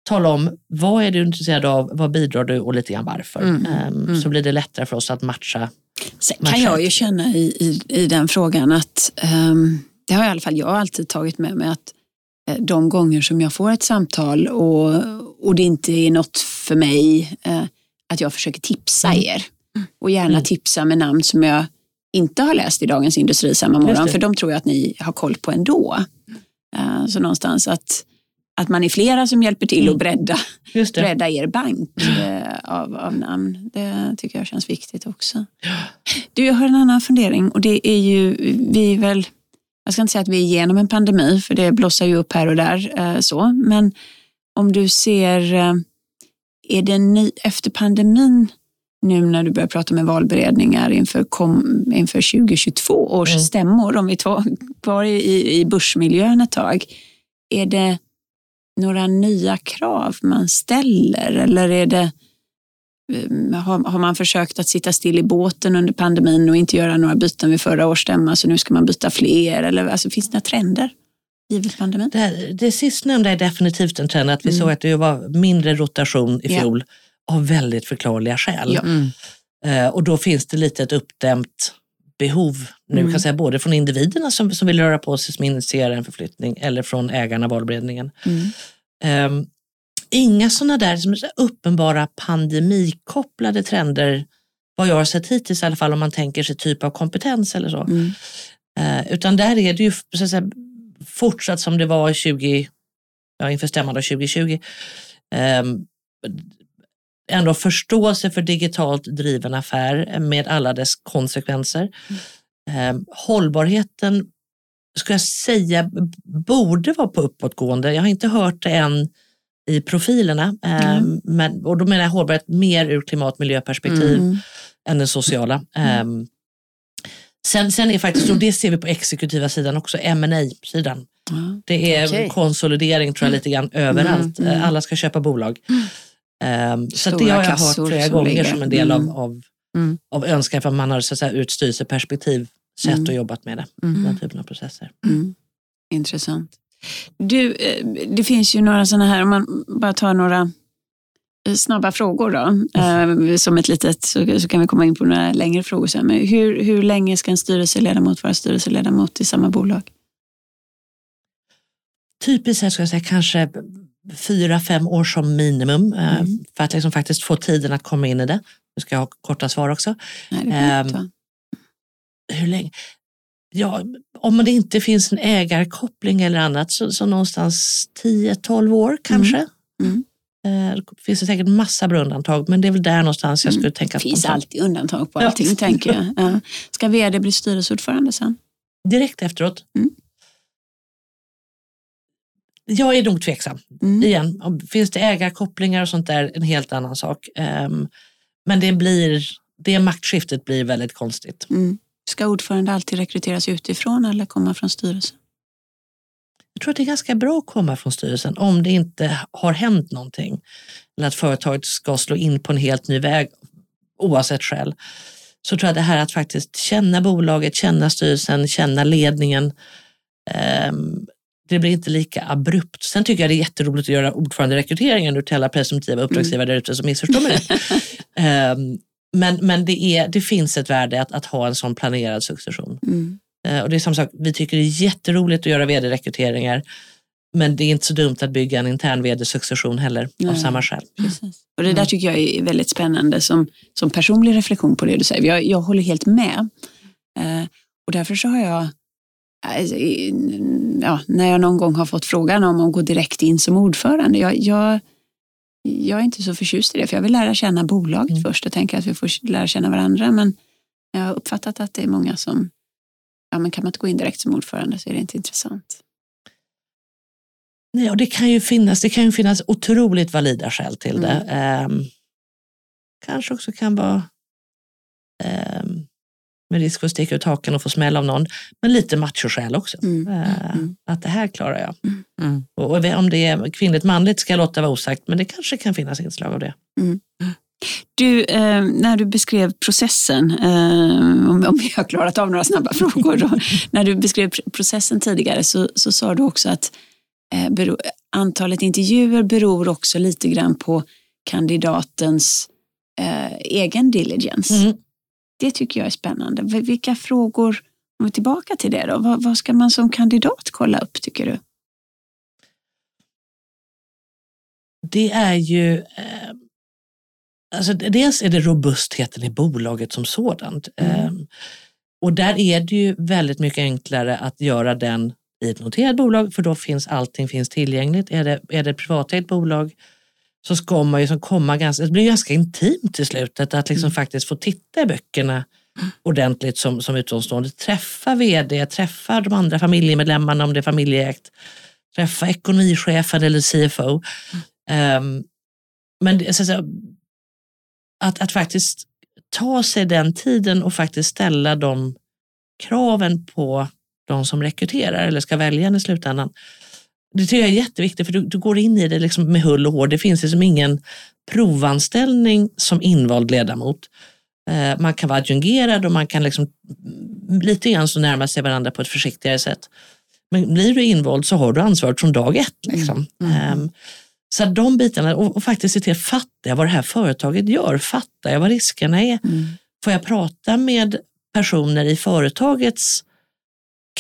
tala om vad är du intresserad av, vad bidrar du och lite grann varför. Mm. Ehm, Mm. Så blir det lättare för oss att matcha. Sen kan jag känner- ju känna i, i, i den frågan att ehm, det har i alla fall jag alltid tagit med mig att eh, de gånger som jag får ett samtal och, och det inte är något för mig, eh, att jag försöker tipsa Mm. er. Och gärna Mm. tipsa med namn som jag inte har läst i Dagens Industri samma morgon, för de tror jag att ni har koll på ändå. Eh, så någonstans att, att man är flera som hjälper till Mm. att bredda, Just det. bredda er bank av, av namn. Det tycker jag känns viktigt också. Du, jag har en annan fundering och det är ju, vi är väl, jag ska inte säga att vi är igenom en pandemi, för det blossar ju upp här och där, eh, så, men om du ser, eh, är det ny, efter pandemin, nu när du börjar prata med valberedningar inför, kom, inför 2022 års Mm. stämmor, om vi tar kvar i, i, börsmiljön ett tag, är det några nya krav man ställer eller är det har, har man försökt att sitta still i båten under pandemin och inte göra några byten vid förra års stämma så nu ska man byta fler? Eller, alltså, finns det några trender givet pandemin? Det, sistnämnda är definitivt en trend, att vi Mm. såg att det var mindre rotation i fjol av väldigt förklarliga skäl. Ja. Mm. Eh, och då finns det lite ett uppdämt behov nu, Mm. kan säga, både från individerna som, som vill röra på sig, som initierar en förflyttning, eller från ägarna, valberedningen. Mm. Ehm, inga sådana där som är så uppenbara pandemikopplade trender, vad jag har sett hittills i alla fall, om man tänker sig typ av kompetens eller så. Mm. Eh, utan där är det ju så att säga, fortsatt som det var 20, ja, inför stämman då 2020. Ehm, ändå förståelse för digitalt driven affär med alla dess konsekvenser. Ehm, hållbarheten ska jag säga borde vara på uppåtgående. Jag har inte hört det än i profilerna. Ehm, men, och då menar jag hållbarhet mer ur klimat miljöperspektiv Mm. än den sociala. Ehm, sen, sen är faktiskt, och det ser vi på exekutiva sidan också, ma sidan. Det är Okej. konsolidering tror jag lite grann överallt. Mm, mm. Alla ska köpa bolag. Ehm, så det har jag hört flera gånger ligger. som en del Mm. av, av, Mm. av önskan för att man har så att säga, ur ett styrelseperspektiv sett Mm. och jobbat med det. Mm. Den typen av processer. Mm. Intressant. Du, eh, det finns ju några sådana här, om man bara tar några eh, snabba frågor då, eh, som ett litet, så, så kan vi komma in på några längre frågor sen. Men hur, hur länge ska en styrelseledamot vara styrelseledamot i samma bolag? Typiskt sett ska jag säga kanske fyra, fem år som minimum Mm. för att liksom faktiskt få tiden att komma in i det. Nu ska jag ha korta svar också. Nej, det vara. hur länge? Ja, om det inte finns en ägarkoppling eller annat så, så någonstans 10-12 år kanske. Mm. Eh, Det finns det säkert massa bra undantag men det är väl där någonstans jag skulle tänka Det finns spontant. alltid undantag på Ja. allting tänker jag. Ja. Ska vd bli styrelseordförande sen? Direkt efteråt. Mm. Jag är nog tveksam. Mm. Igen, finns det ägarkopplingar och sånt där, en helt annan sak. Ehm, men det blir, det maktskiftet blir väldigt konstigt. Mm. Ska ordförande alltid rekryteras utifrån eller komma från styrelsen? Jag tror att det är ganska bra att komma från styrelsen om det inte har hänt någonting. Eller att företaget ska slå in på en helt ny väg oavsett skäl. Så tror jag det här att faktiskt känna bolaget, känna styrelsen, känna ledningen. ehm, det blir inte lika abrupt. Sen tycker jag det är jätteroligt att göra ordföranderekryteringen nu till alla presumtiva uppdragsgivare där ute som missförstår mig. Ehm, Men, men det, är, det finns ett värde att, att ha en sån planerad succession. Mm. Eh, Och det är samma sak, vi tycker det är jätteroligt att göra vd-rekryteringar. Men det är inte så dumt att bygga en intern vd-succession heller av Nej. samma skäl. Precis. Och det där tycker jag är väldigt spännande som, som personlig reflektion på det du säger. Jag, jag håller helt med. Eh, och därför så har jag, alltså, ja, när jag någon gång har fått frågan om att gå direkt in som ordförande, jag, jag, jag är inte så förtjust i det, för jag vill lära känna bolaget Mm. först och tänka att vi får lära känna varandra. Men jag har uppfattat att det är många som, ja men kan man inte gå in direkt som ordförande så är det inte intressant. Nej, och det kan ju finnas, det kan ju finnas otroligt valida skäl till det. Mm. Ehm, kanske också kan vara ehm, med risk för att sticka ut hakan och få smäll av någon, men lite machoskäl också. Mm. Eh, Mm. Att det här klarar jag. Mm. Och och om det är kvinnligt manligt ska jag låta vara osagt, men det kanske kan finnas inslag av det. Du, eh, när du beskrev processen, eh, om, om vi har klarat av några snabba frågor, då, när du beskrev pr- processen tidigare så, så sa du också att eh, bero, antalet intervjuer beror också lite grann på kandidatens eh, egen diligence. Det tycker jag är spännande. Vilka frågor, om vi tillbaka till det då, vad, vad ska man som kandidat kolla upp tycker du? Det är ju eh, alltså dels är det robustheten i bolaget som sådant. Mm. Eh, och där är det ju väldigt mycket enklare att göra den i ett noterat bolag för då finns allting finns tillgängligt. Är det, är det ett privatägt bolag så ska man ju som komma ganska, det blir ganska intimt till slutet att liksom faktiskt få titta i böckerna ordentligt som, som utomstående. Träffa vd, träffa de andra familjemedlemmarna om det är familjeägt, träffa ekonomichefen eller CFO. Ehm, men det- så att, säga, att, att faktiskt ta sig den tiden och faktiskt ställa de kraven på de som rekryterar eller ska välja i slutändan. Det tycker jag är jätteviktigt för du, du går in i det liksom med hull och hår. Det finns liksom ingen provanställning som invald ledamot. Eh, man kan vara adjungerad och man kan liksom mm, lite grann så närma sig varandra på ett försiktigare sätt. Men blir du invald så har du ansvaret från dag ett. Liksom. Ehm, så de bitarna, och, och faktiskt se till, fattar jag vad det här företaget gör? Fattar jag vad riskerna är? Mm. Får jag prata med personer i företagets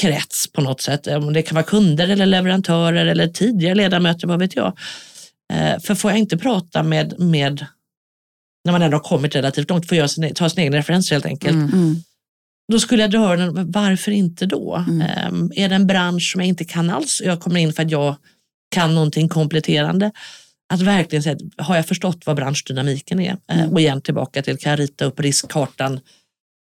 krets på något sätt? Om det kan vara kunder eller leverantörer eller tidigare ledamöter, vad vet jag? Eh, för får jag inte prata med, med när man ändå har kommit relativt långt, får göra sin, ta sin egen referens helt enkelt. Mm. Mm. Då skulle jag dra öronen, varför inte då? Mm. Ehm, är det en bransch som jag inte kan alls och jag kommer in för att jag kan någonting kompletterande? Att verkligen säga, har jag förstått vad branschdynamiken är? Eh, Mm. Och igen tillbaka till, kan jag rita upp riskkartan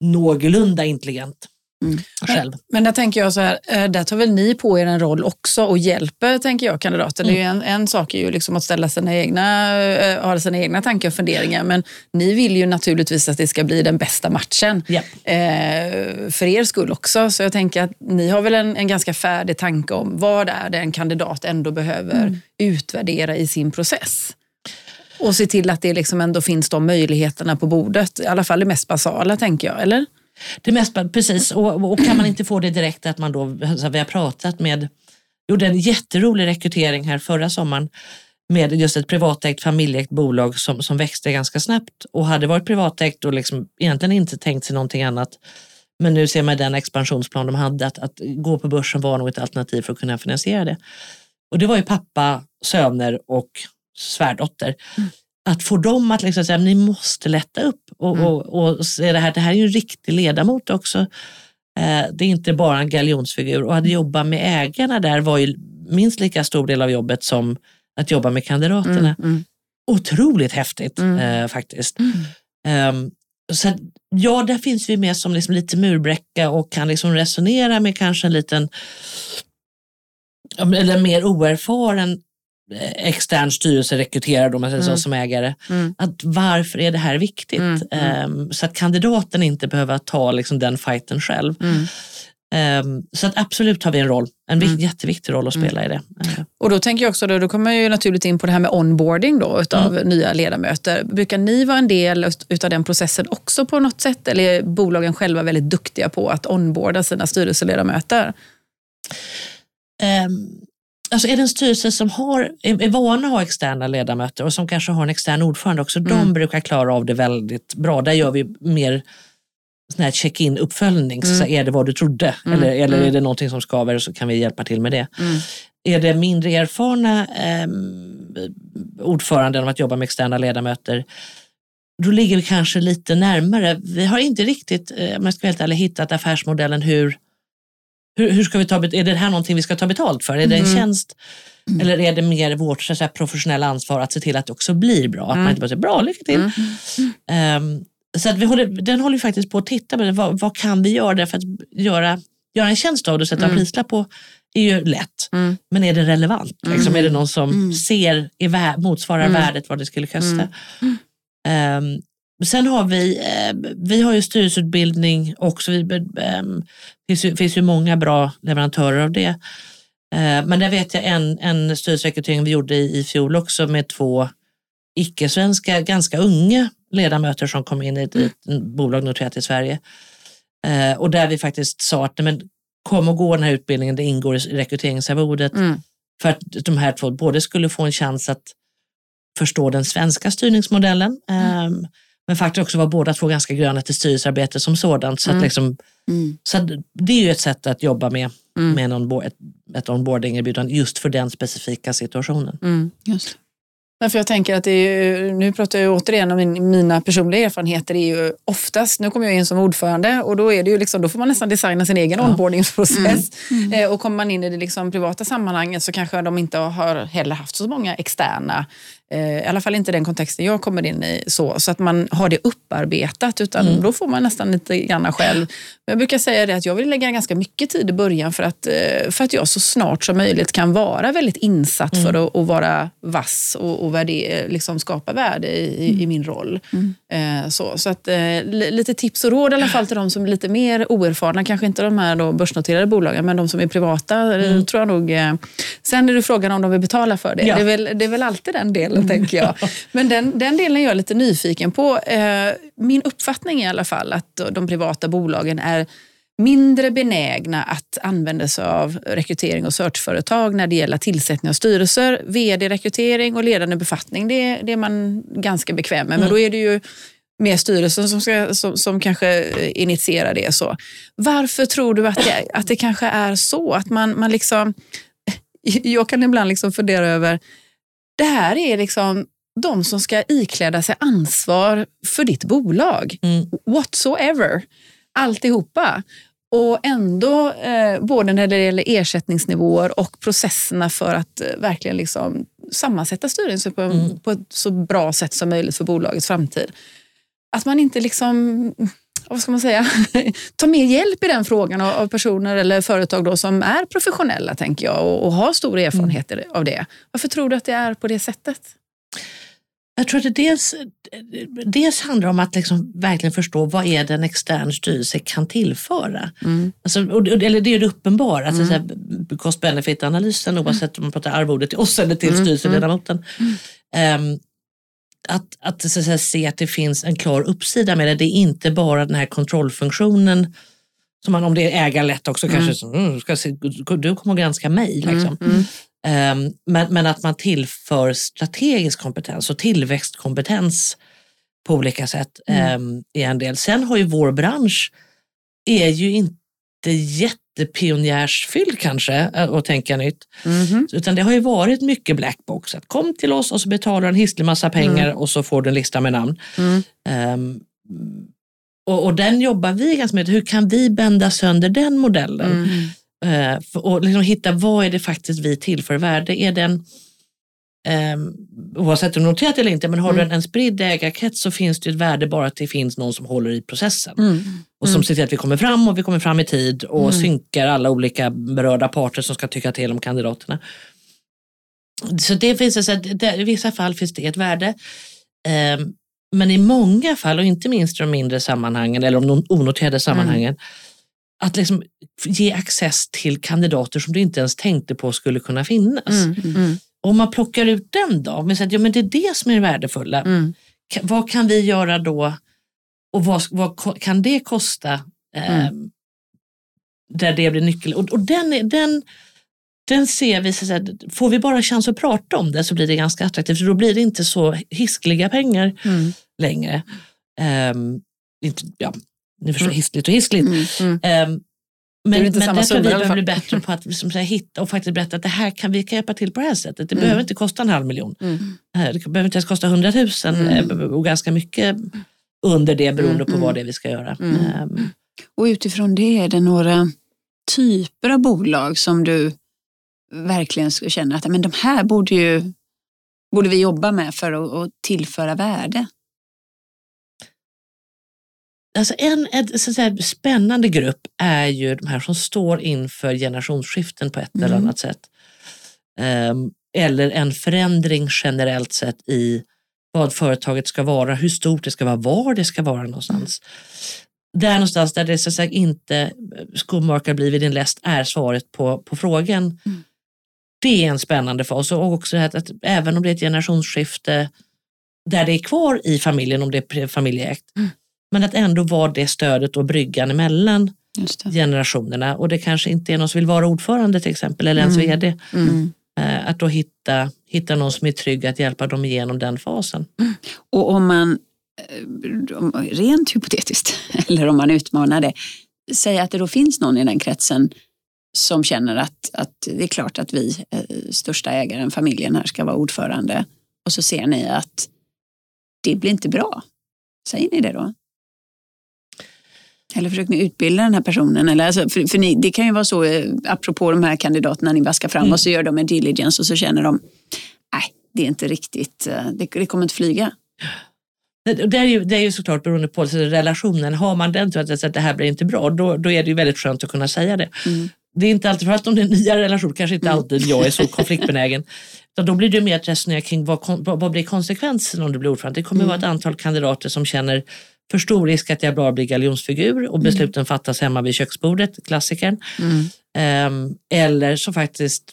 någorlunda intelligent Mm. själv? Men där tänker jag så här, eh, där tar väl ni på er en roll också och hjälper, tänker jag, kandidaten. Det är ju en, en sak är ju liksom att ställa sina egna, eh, ha sina egna tankar och funderingar, men ni vill ju naturligtvis att det ska bli den bästa matchen. Ja. Eh, för er skull också. Så jag tänker att ni har väl en, en ganska färdig tanke om vad är det en kandidat ändå behöver utvärdera i sin process. Och se till att det liksom ändå finns de möjligheterna på bordet. I alla fall det mest basala, tänker jag. Eller? Det mest, precis, och, och kan man inte få det direkt att man då, alltså vi har pratat med, gjorde en jätterolig rekrytering här förra sommaren med just ett privatägt familjeägt bolag som, som växte ganska snabbt och hade varit privatägt och liksom egentligen inte tänkt sig någonting annat. Men nu ser man den expansionsplan de hade att, att gå på börsen var nog ett alternativ för att kunna finansiera det. Och det var ju pappa, söner och svärdotter. Mm. Att få dem att liksom säga, ni måste lätta upp och, och, och se det här, det här är ju en riktig ledamot också. Eh, det är inte bara en galjonsfigur och att jobba med ägarna där var ju minst lika stor del av jobbet som att jobba med kandidaterna. Mm, mm. Otroligt häftigt Mm. eh, faktiskt. Ehm, så ja, där finns vi med som liksom lite murbräcka och kan liksom resonera med kanske en liten eller mer oerfaren extern styrelserekryterare om man säger Mm. så, som ägare. Mm. Att varför är det här viktigt? Mm, mm. Ehm, så att kandidaten inte behöver ta liksom, den fighten själv. Mm. Ehm, så att absolut har vi en roll, en Mm. jätteviktig roll att spela i det. Ehm, Och då tänker jag också, då, då kommer jag ju naturligt in på det här med onboarding då, utav nya ledamöter. Brukar ni vara en del utav den processen också på något sätt? Eller är bolagen själva väldigt duktiga på att onboarda sina styrelseledamöter? Ehm, alltså är det en styrelse som har, är, är vana att ha externa ledamöter och som kanske har en extern ordförande också, de Mm. brukar klara av det väldigt bra. Där gör vi mer sån här check-in uppföljning. Så Mm. är det vad du trodde? Mm, Eller, eller mm. är det någonting som skaver så kan vi hjälpa till med det. Mm. Är det mindre erfarna ehm, ordföranden om att jobba med externa ledamöter, då ligger vi kanske lite närmare. Vi har inte riktigt, eh, om jag ska vara helt ärlig, hittat affärsmodellen hur, hur, hur ska vi ta, är det här någonting vi ska ta betalt för? Är det en Mm. tjänst? Eller är det mer vårt så säga, professionella ansvar att se till att det också blir bra? Att Mm. man inte bara säger bra, lycka till. Mm. Ehm, så att vi håller, den håller vi faktiskt på att titta på. Vad, vad kan vi göra för att göra, göra en tjänst av det och sätta Mm. prislapp på? är ju lätt. Mm. Men är det relevant? Liksom, är det någon som Mm. ser, är vä- motsvarar Mm. värdet vad det skulle kosta? Mm. Sen har vi, eh, vi har ju styrelseutbildning också. Vi, um, finns, ju, finns ju många bra leverantörer av det. Eh, men där vet jag en, en styrelserekrytering vi gjorde i, i fjol också med två icke-svenska, ganska unga ledamöter som kom in i ett, i ett bolag noterat i Sverige. Eh, och där vi faktiskt sa att men, kom och gå den här utbildningen, det ingår i rekryteringsarvodet. Mm. För att de här två både skulle få en chans att förstå den svenska styrningsmodellen, ehm, men faktiskt också vara båda två ganska gröna till styrelsearbete som sådant. Så, att Mm. liksom, Mm. så att det är ju ett sätt att jobba med, Mm. med onboard, ett, ett onboarding-erbjudande just för den specifika situationen. Mm. Just. Men för jag tänker att det är nu pratar jag återigen om min, mina personliga erfarenheter. är ju oftast, nu kommer jag in som ordförande och då, är det ju liksom, då får man nästan designa sin egen Ja. onboardingsprocess. Mm. Eh, och kommer man in i det liksom privata sammanhanget så kanske de inte har heller haft så många externa, i alla fall inte den kontexten jag kommer in i, så, så att man har det upparbetat utan Mm. då får man nästan lite grann själv. Men jag brukar säga det att jag vill lägga ganska mycket tid i början för att, eh, för att jag så snart som möjligt kan vara väldigt insatt Mm. för att, att vara vass och, och värde, liksom skapa värde i, i, i min roll. Mm. Eh, så så att, eh, li- lite tips och råd i alla fall till de som är lite mer oerfarna, kanske inte de här då börsnoterade bolagen, men de som är privata. eh, tror jag nog. Eh. Sen är det frågan om de vill betala för det. Ja. Det, är väl, det är väl alltid den delen, tänker jag. Men den, den delen är jag lite nyfiken på. Eh, min uppfattning är i alla fall att de privata bolagen är mindre benägna att använda sig av rekrytering och searchföretag när det gäller tillsättning av styrelser. VD-rekrytering och ledande befattning, det, det är man ganska bekväm med. Men Mm. då är det ju mer styrelsen som, ska, som, som kanske initierar det. så. Varför tror du att det, att det kanske är så? Att man, man liksom, jag kan ibland liksom fundera över, det här är liksom de som ska ikläda sig ansvar för ditt bolag Mm. whatsoever. Alltihopa. Och ändå, eh, både när det gäller ersättningsnivåer och processerna för att eh, verkligen liksom sammansätta styrelsen på, Mm. på ett så bra sätt som möjligt för bolagets framtid. Att man inte liksom, vad ska man säga, tar mer hjälp i den frågan av, personer eller företag då som är professionella, tänker jag, och, och har stora erfarenheter av det. Varför tror du att det är på det sättet? Jag tror att det dels, dels handlar om att liksom verkligen förstå vad är det en extern styrelse kan tillföra. Alltså, och, och- eller det är det uppenbara, alltså, så här, cost-benefit-analysen oavsett om man pratar arvodet till oss eller till Mm, styrelseledamoten. Ehm, att att så att se att det finns en klar uppsida med det. Det är inte bara den här kontrollfunktionen som man, om det är ägarlätt också Mm. kanske, så, mm, ska se, du kommer att granska mig. Liksom. Mm. Ehm, men, men att man tillför strategisk kompetens och tillväxtkompetens på olika sätt ehm, är en del. Sen har ju vår bransch är ju inte jättepionjärsfylld kanske eh, att tänka nytt. Mhm. Utan det har ju varit mycket blackbox. Att kom till oss och så betalar du en hisklig massa pengar och så får du en lista med namn. Mm. Ehm, Och, och den jobbar vi ganska med. Hur kan vi bända sönder den modellen? Mm. Eh, för, och liksom hitta vad är det faktiskt vi tillför värde? Är den, Um, oavsett om du noterat eller inte, men har du en, en spridd ägarkrets så finns det ett värde bara att det finns någon som håller i processen. Mm. Och som ser till att vi kommer fram och vi kommer fram i tid och Mm. synkar alla olika berörda parter som ska tycka till om kandidaterna. Så det finns alltså, det, I vissa fall finns det ett värde. Ehm, men i många fall, och inte minst i de mindre sammanhangen eller de onoterade sammanhangen, att liksom ge access till kandidater som du inte ens tänkte på skulle kunna finnas. Om man plockar ut den då, men säger att ja, men det är det som är det värdefulla. Mm. Vad kan vi göra då och vad, vad kan det kosta eh, Mm. där det blir nyckel? Och, och den, den, den ser vi, så att får vi bara chans att prata om det så blir det ganska attraktivt. För då blir det inte så hiskliga pengar Mm. längre. Ehm, inte, ja, ni förstår, Mm. hiskligt och hiskligt. Mm. Mm. Ehm, är men, men där tror vi behöver bli bättre på att liksom, här, hitta och faktiskt berätta att det här kan vi kan hjälpa till på det här sättet. Det Mm. behöver inte kosta en halv miljon. Mm. Eh, Det behöver inte ens kosta hundratusen Mm. eh, och ganska mycket under det beroende på Mm. vad det är vi ska göra. Mm. Ehm, Och utifrån det, är det några typer av bolag som du verkligen skulle känna att men de här borde, ju, borde vi jobba med för att, att tillföra värde? Alltså en, så att säga, spännande grupp är ju de här som står inför generationsskiften på ett eller Mm. annat sätt. Ehm, eller en förändring generellt sett i vad företaget ska vara, hur stort det ska vara, var det ska vara någonstans. Där någonstans där det så att säga inte skomakare blir vid din läst är svaret på, på frågan. Mm. Det är en spännande fas och också det här att även om det är ett generationsskifte där det är kvar i familjen om det är familjeägt, Mm. Men att ändå vara det stödet och bryggan emellan generationerna och det kanske inte är någon som vill vara ordförande till exempel eller ens Mm. vd. Mm. Eh, Att då hitta, hitta någon som är trygg att hjälpa dem igenom den fasen. Och om man, eh, rent hypotetiskt, eller om man utmanar det, säg att det då finns någon i den kretsen som känner att, att det är klart att vi, eh, största ägaren, familjen här, ska vara ordförande. Och så ser ni att det blir inte bra. Säger ni det då? Eller försöker ni utbilda den här personen? Eller alltså, för, för ni, det kan ju vara så, eh, apropå de här kandidaterna ni vaskar fram Mm. och så gör de en diligence och så känner de, nej, det är inte riktigt, eh, det, det kommer inte flyga. Det, är ju, det är ju såklart beroende på så relationen. Har man den tror att det här blir inte bra, då, då är det ju väldigt skönt att kunna säga det. Mm. Det är inte alltid, för att om det är nya relation, kanske inte Mm. alltid jag är så konfliktbenägen. Så då blir det mer att resonera kring vad, vad blir konsekvensen om du blir ordförande. Det kommer Mm. vara ett antal kandidater som känner för stor risk att jag bara blir galjonsfigur och besluten fattas hemma vid köksbordet, klassikern. Mm. Eller så faktiskt,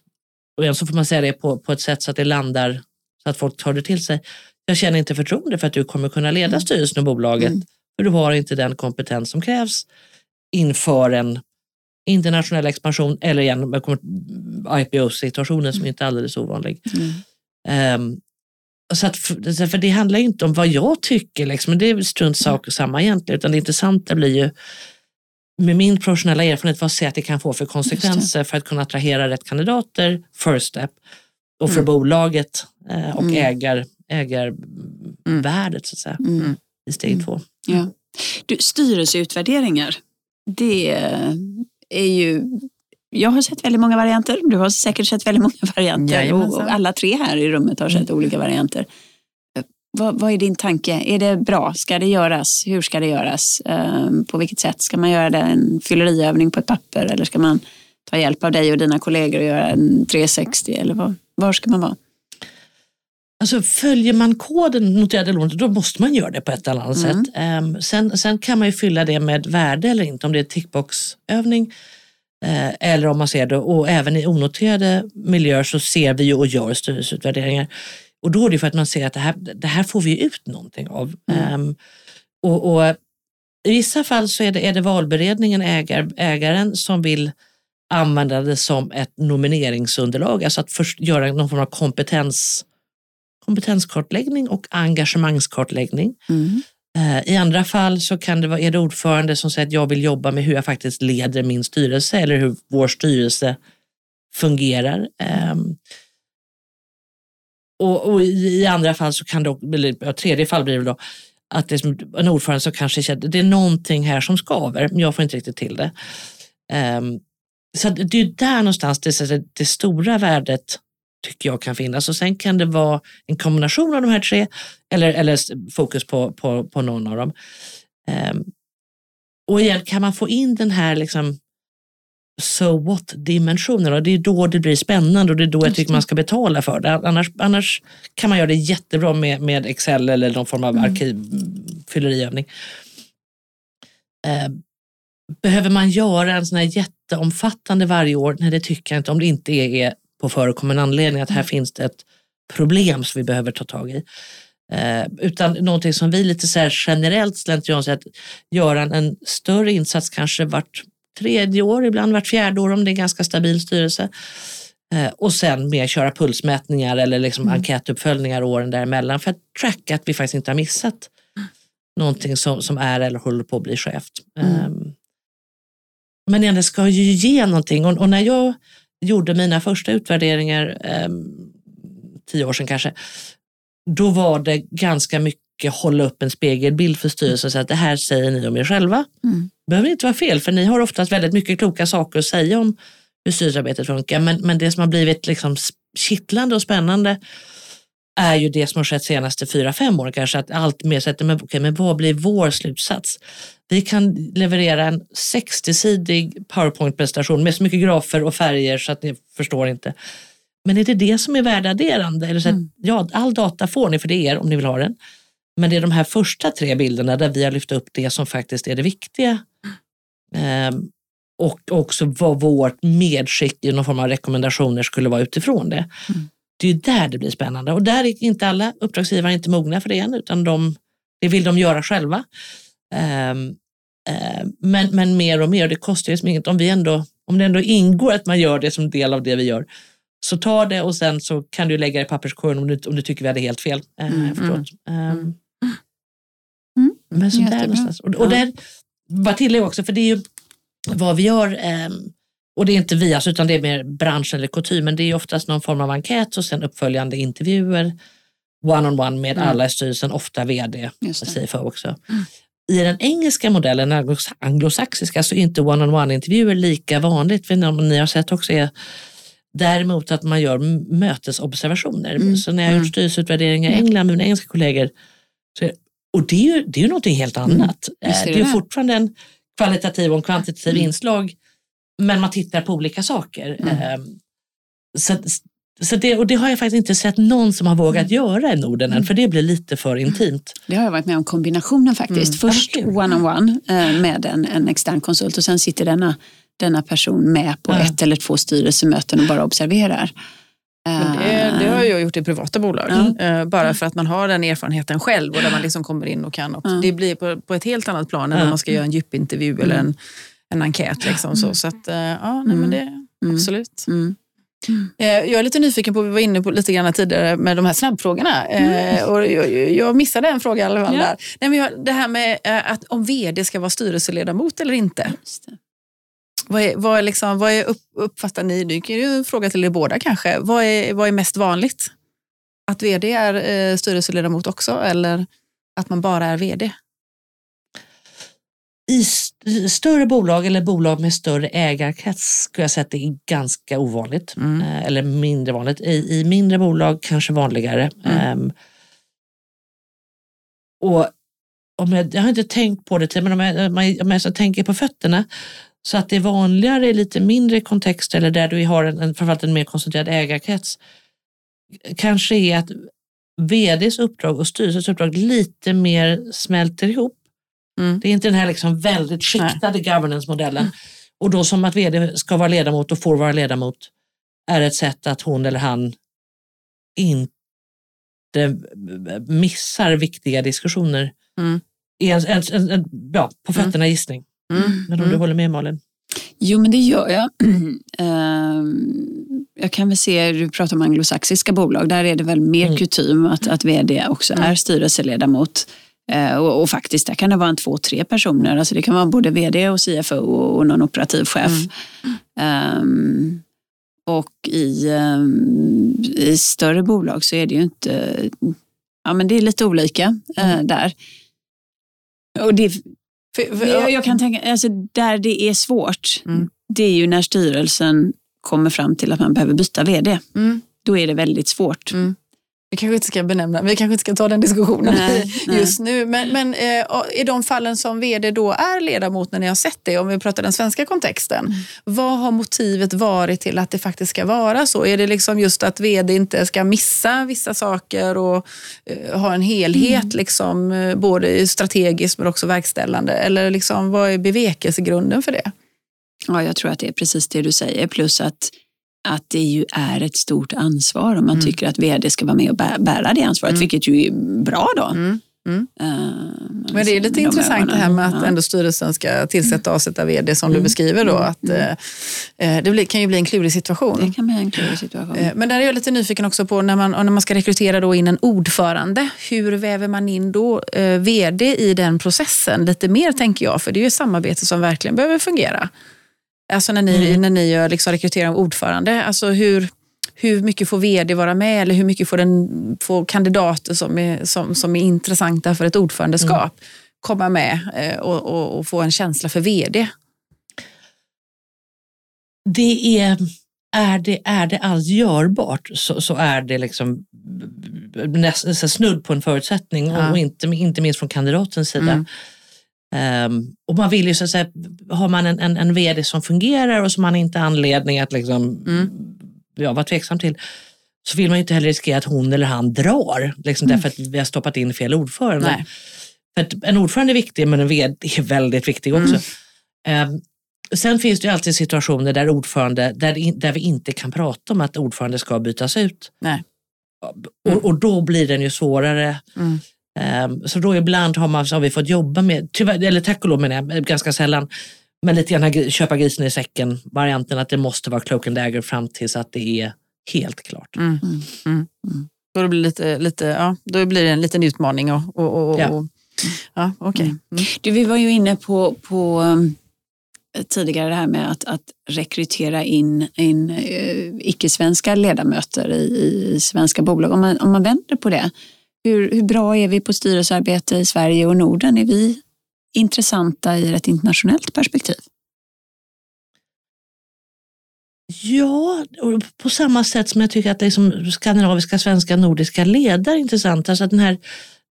och så får man säga det på, på ett sätt så att det landar, så att folk tar det till sig. Jag känner inte förtroende för att du kommer kunna leda Mm. styrelsen och bolaget, Mm. för du har inte den kompetens som krävs inför en internationell expansion eller igen IPO-situationen som inte är alldeles ovanlig. Mm. Så att, för, det handlar ju inte om vad jag tycker, liksom, det är strunt sak och samma egentligen, utan det intressanta blir ju med min professionella erfarenhet vad ser att det kan få för konsekvenser för att kunna attrahera rätt kandidater, first step, och för Mm. bolaget eh, och Mm. ägar, ägarvärdet så att säga, Mm. i steg Mm. två. Ja. Du, styrelseutvärderingar, det är ju... Jag har sett väldigt många varianter. Du har säkert sett väldigt många varianter. Jajamensan. och alla tre här i rummet har sett olika varianter. Eh, Vad, vad är din tanke? Är det bra? Ska det göras? Hur ska det göras? Eh, på vilket sätt? Ska man göra det en fylleriövning på ett papper eller ska man ta hjälp av dig och dina kollegor och göra en 360? Eller vad, var ska man vara? Alltså följer man koden noterade lån, då måste man göra det på ett eller annat Mm. sätt. Ehm, sen, sen kan man ju fylla det med värde eller inte, om det är tickboxövning eller om man ser det. Och även i onoterade miljöer så ser vi och gör styrelseutvärderingar. Och då är det för att man ser att det här, det här får vi ut någonting av. Mm. Ehm, och, och I vissa fall så är det, är det valberedningen, ägar, ägaren, som vill använda det som ett nomineringsunderlag, alltså att först göra någon form av kompetens kompetenskartläggning och engagemangskartläggning. Mm. Eh, I andra fall så kan det vara, är det ordförande som säger att jag vill jobba med hur jag faktiskt leder min styrelse eller hur vår styrelse fungerar. Ehm, och, och i, andra fall så kan det, eller tredje fall blir det då, att det är som en ordförande som kanske känner att det är någonting här som skaver, men jag får inte riktigt till det. Ehm, så det är där någonstans det, det stora värdet tycker jag kan finnas. Och sen kan det vara en kombination av de här tre eller, eller fokus på, på, på någon av dem. Um, och igen, kan man få in den här liksom so what-dimensionen och det är då det blir spännande och det är då jag tycker man ska betala för det. Annars, annars kan man göra det jättebra med, med Excel eller någon form av mm. arkivfylleriövning. Uh, behöver man göra en sån här jätteomfattande varje år? Nej, det tycker jag inte om det inte är på förekommande anledning att här mm. finns det ett problem som vi behöver ta tag i. Eh, utan någonting som vi lite så generellt slentrianmässigt göra en, större insats kanske vart tredje år, ibland vart fjärde år om det är en ganska stabil styrelse. Eh, och sen mer köra pulsmätningar eller liksom mm. enkätuppföljningar åren däremellan för att tracka att vi faktiskt inte har missat mm. någonting som, som är eller håller på att bli skevt. Mm. Um, men det ska ju ge någonting och, och, när jag gjorde mina första utvärderingar, um, tio år sedan kanske, då var det ganska mycket hålla upp en spegelbild för styrelsen och säga att det här säger ni om er själva. Mm. behöver inte vara fel för ni har oftast väldigt mycket kloka saker att säga om hur styrelsearbetet funkar men, men det som har blivit liksom kittlande och spännande är ju det som har skett senaste fyra, fem åren kanske, att allt mer sätter men, okay, men vad blir vår slutsats? Vi kan leverera en 60-sidig powerpoint-presentation med så mycket grafer och färger så att ni förstår inte. Men är det det som är värdeadderande? Eller så att, mm. Ja, all data får ni för det är er om ni vill ha den. Men det är de här första tre bilderna där vi har lyft upp det som faktiskt är det viktiga. Um, och också vad vårt medskick i någon form av rekommendationer skulle vara utifrån det. Mm. Det är där det blir spännande och där är inte alla uppdragsgivare inte mogna för det än utan de, det vill de göra själva. Um, uh, men, men mer och mer, det kostar ju inget. Om, vi ändå, om det ändå ingår att man gör det som del av det vi gör så ta det och sen så kan du lägga det i papperskorgen om du, om du tycker vi hade helt fel. Uh, mm, mm, um, mm. Men så där någonstans. Och, och där, bara tillägga också, för det är ju vad vi gör um, och det är inte vi, alltså, utan det är mer branschen eller kutymen. Det är oftast någon form av enkät och sen uppföljande intervjuer one-on-one on one med mm. alla i styrelsen, ofta vd och CFO också. Mm. I den engelska modellen, den anglosaxiska, så är inte one-on-one intervjuer lika vanligt. Om ni har sett också är däremot att man gör mötesobservationer. Mm. Så när jag har gjort mm. styrelseutvärderingar i England med mina engelska kollegor, så, och det är ju, det är ju någonting helt mm. annat. Mm. Det, det är fortfarande en kvalitativ och en kvantitativ mm. inslag men man tittar på olika saker. Mm. Ehm, så, så det, och det har jag faktiskt inte sett någon som har vågat mm. göra i Norden än, för det blir lite för intimt. Det har jag varit med om kombinationen faktiskt. Mm. Först one-on-one eh, med en, en extern konsult och sen sitter denna, denna person med på ja. ett eller två styrelsemöten och bara observerar. Men det, det, har jag gjort i privata bolag. Mm. Bara för att man har den erfarenheten själv och där man liksom kommer in och kan. Och mm. Det blir på, på, ett helt annat plan än när man ska göra en djupintervju mm. eller en en enkät. Liksom, så så att, eh, ja, nej, men det, mm. absolut. Mm. Eh, jag är lite nyfiken på, vi var inne på lite grann tidigare med de här snabbfrågorna. Mm. Och jag, jag, missade en fråga i alla fall. Ja. Där. Nej, men det här med att om vd ska vara styrelseledamot eller inte. Vad, är, vad, är liksom, vad är upp, uppfattar ni, det är ju en fråga till er båda kanske, vad är, vad är mest vanligt? Att vd är eh, styrelseledamot också eller att man bara är vd? I större bolag eller bolag med större ägarkrets skulle jag säga att det är ganska ovanligt. Mm. Eh, eller mindre vanligt. I, I, mindre bolag kanske vanligare. Mm. Um, och om jag, jag har inte tänkt på det, men om jag, om jag, tänker på fötterna så att det är vanligare i lite mindre kontexter eller där du har en, en, framförallt en mer koncentrerad ägarkrets kanske är att vds uppdrag och styrelsens uppdrag lite mer smälter ihop. Mm. Det är inte den här liksom väldigt skiktade governance-modellen. Mm. Och då som att vd ska vara ledamot och får vara ledamot är ett sätt att hon eller han inte missar viktiga diskussioner. Mm. En, en, en, en, ja, på mm. fötterna gissning. Mm. Men om du mm. håller med Malin? Jo, men det gör jag. Ehm, jag kan väl se, du pratar om anglosaxiska bolag, där är det väl mer mm. kutym att, att vd också är styrelseledamot. Eh, och, och, faktiskt, där kan det vara en två, tre personer. Alltså det kan vara både vd och CFO och någon operativ chef. Mm. Um, och i, um, i, större bolag så är det ju inte, ja men det är lite olika uh, där. Och det, jag, jag kan tänka, alltså där det är svårt, Mm. det är ju när styrelsen kommer fram till att man behöver byta vd. Mm. Då är det väldigt svårt. Vi kanske inte ska benämna, vi kanske inte ska ta den diskussionen Nej, nej. just nu. Men, men eh, i de fallen som vd då är ledamot när ni har sett det, om vi pratar den svenska kontexten, Mm. vad har motivet varit till att det faktiskt ska vara så? Är det liksom just att vd inte ska missa vissa saker och eh, ha en helhet, Mm. liksom, eh, både strategiskt men också verkställande? Eller liksom, vad är bevekelsegrunden för det? Ja, jag tror att det är precis det du säger. Plus att, att det ju är ett stort ansvar om man Mm. tycker att vd ska vara med och bä- bära det ansvaret, Mm. vilket ju är bra då. Mm. Mm. Eh, Men det är lite de intressant det här med att ändå styrelsen ska tillsätta och avsätta vd som du Mm. beskriver då. Mm. Att, eh, det kan ju bli en klurig situation. Det kan bli en klurig situation. Eh, Men där är jag lite nyfiken också på när man, när man ska rekrytera då in en ordförande. Hur väver man in då eh, vd i den processen? Lite mer tänker jag, för det är ju ett samarbete som verkligen behöver fungera. Alltså när ni, Mm. när ni gör liksom rekrytering av ordförande, alltså hur, hur mycket får vd vara med eller hur mycket får, den, får kandidater som är, som, som är intressanta för ett ordförandeskap komma med eh, och, och, och få en känsla för vd? det är, är, det, är det alls görbart så, så är det liksom nästan snudd på en förutsättning Ja. och inte, inte minst från kandidatens sida. Mm. Ehm, och man vill ju så att säga, har man en, en, en vd som fungerar och som man inte har anledning att liksom, Mm. ja, vara tveksam till så vill man ju inte heller riskera att hon eller han drar liksom därför att vi har stoppat in fel ordförande. Nej. För att en ordförande är viktig men en vd är väldigt viktig också. Mm. Ehm, sen finns det ju alltid situationer där, ordförande, där, där vi inte kan prata om att ordförande ska bytas ut. Nej. Och, och då blir den ju svårare. Mm. Ehm, så då ibland har, man, så har vi fått jobba med, tyvärr, eller tack och lov menar jag, ganska sällan, men lite grann köpa grisen i säcken varianten att det måste vara cloak and dagger fram tills att det är helt klart. Mm. Mm. Mm. Då, det blir lite, lite, ja, då blir det en liten utmaning. Och, och, och, Ja. och, ja, okej. Mm. Mm. Du, vi var ju inne på, på um, tidigare det här med att, att rekrytera in, in uh, icke-svenska ledamöter i, i svenska bolag. Om man, om man vänder på det, hur, hur bra är vi på styrelsearbete i Sverige och Norden? Är vi intressanta i ett internationellt perspektiv? Ja, på samma sätt som jag tycker att liksom skandinaviska, svenska, nordiska ledare är intressanta. Så att den här,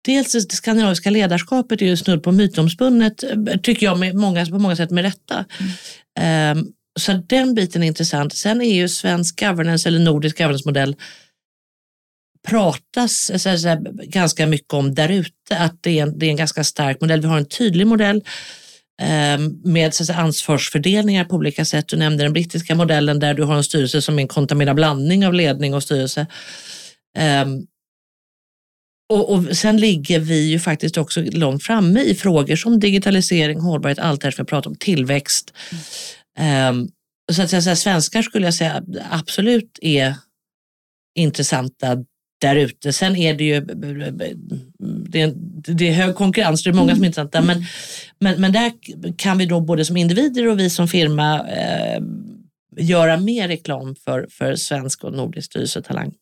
dels det skandinaviska ledarskapet är ju snudd på mytomspunnet, tycker jag med många, på många sätt med rätta. Ehm, så att den biten är intressant. Sen är ju svensk governance eller nordisk governance-modell pratas eh, så så ganska mycket om där ute, att det är, en, det är en ganska stark modell. Vi har en tydlig modell ehm, med så ansvarsfördelningar på olika sätt. Du nämnde den brittiska modellen där du har en styrelse som är en kontaminerad blandning av ledning och styrelse. Ehm, och, och Sen ligger vi ju faktiskt också långt framme i frågor som digitalisering, hållbarhet, allt det här som vi pratar om, tillväxt. Ehm, så att säga, så här, svenskar skulle jag säga absolut är intressanta där ute. Sen är det ju det är, det är hög konkurrens, det är många som är intressanta. Men, men, men där kan vi då både som individer och vi som firma eh, göra mer reklam för, för svensk och nordisk styrelsetalang.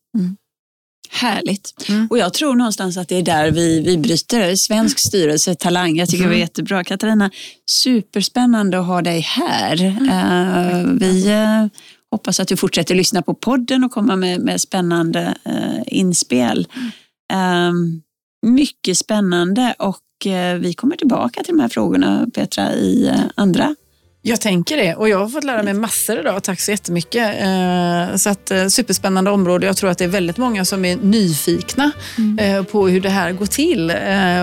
Härligt. Mm. Och jag tror någonstans att det är där vi, vi bryter. Svensk styrelse, talang. Jag tycker det var jättebra. Katarina, superspännande att ha dig här. Eh, vi eh, hoppas att du fortsätter lyssna på podden och komma med, med spännande eh, inspel. Eh, mycket spännande och eh, vi kommer tillbaka till de här frågorna, Petra, i eh, andra Jag tänker det och jag har fått lära mig massor idag. Tack så jättemycket. Eh, Så att, eh, superspännande område. Jag tror att det är väldigt många som är nyfikna eh, på hur det här går till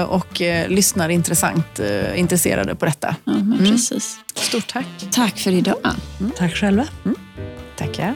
och lyssnar intressant, intresserade på detta. Ja, Mm. precis. Stort tack. Tack för idag. Tack själva. Taka.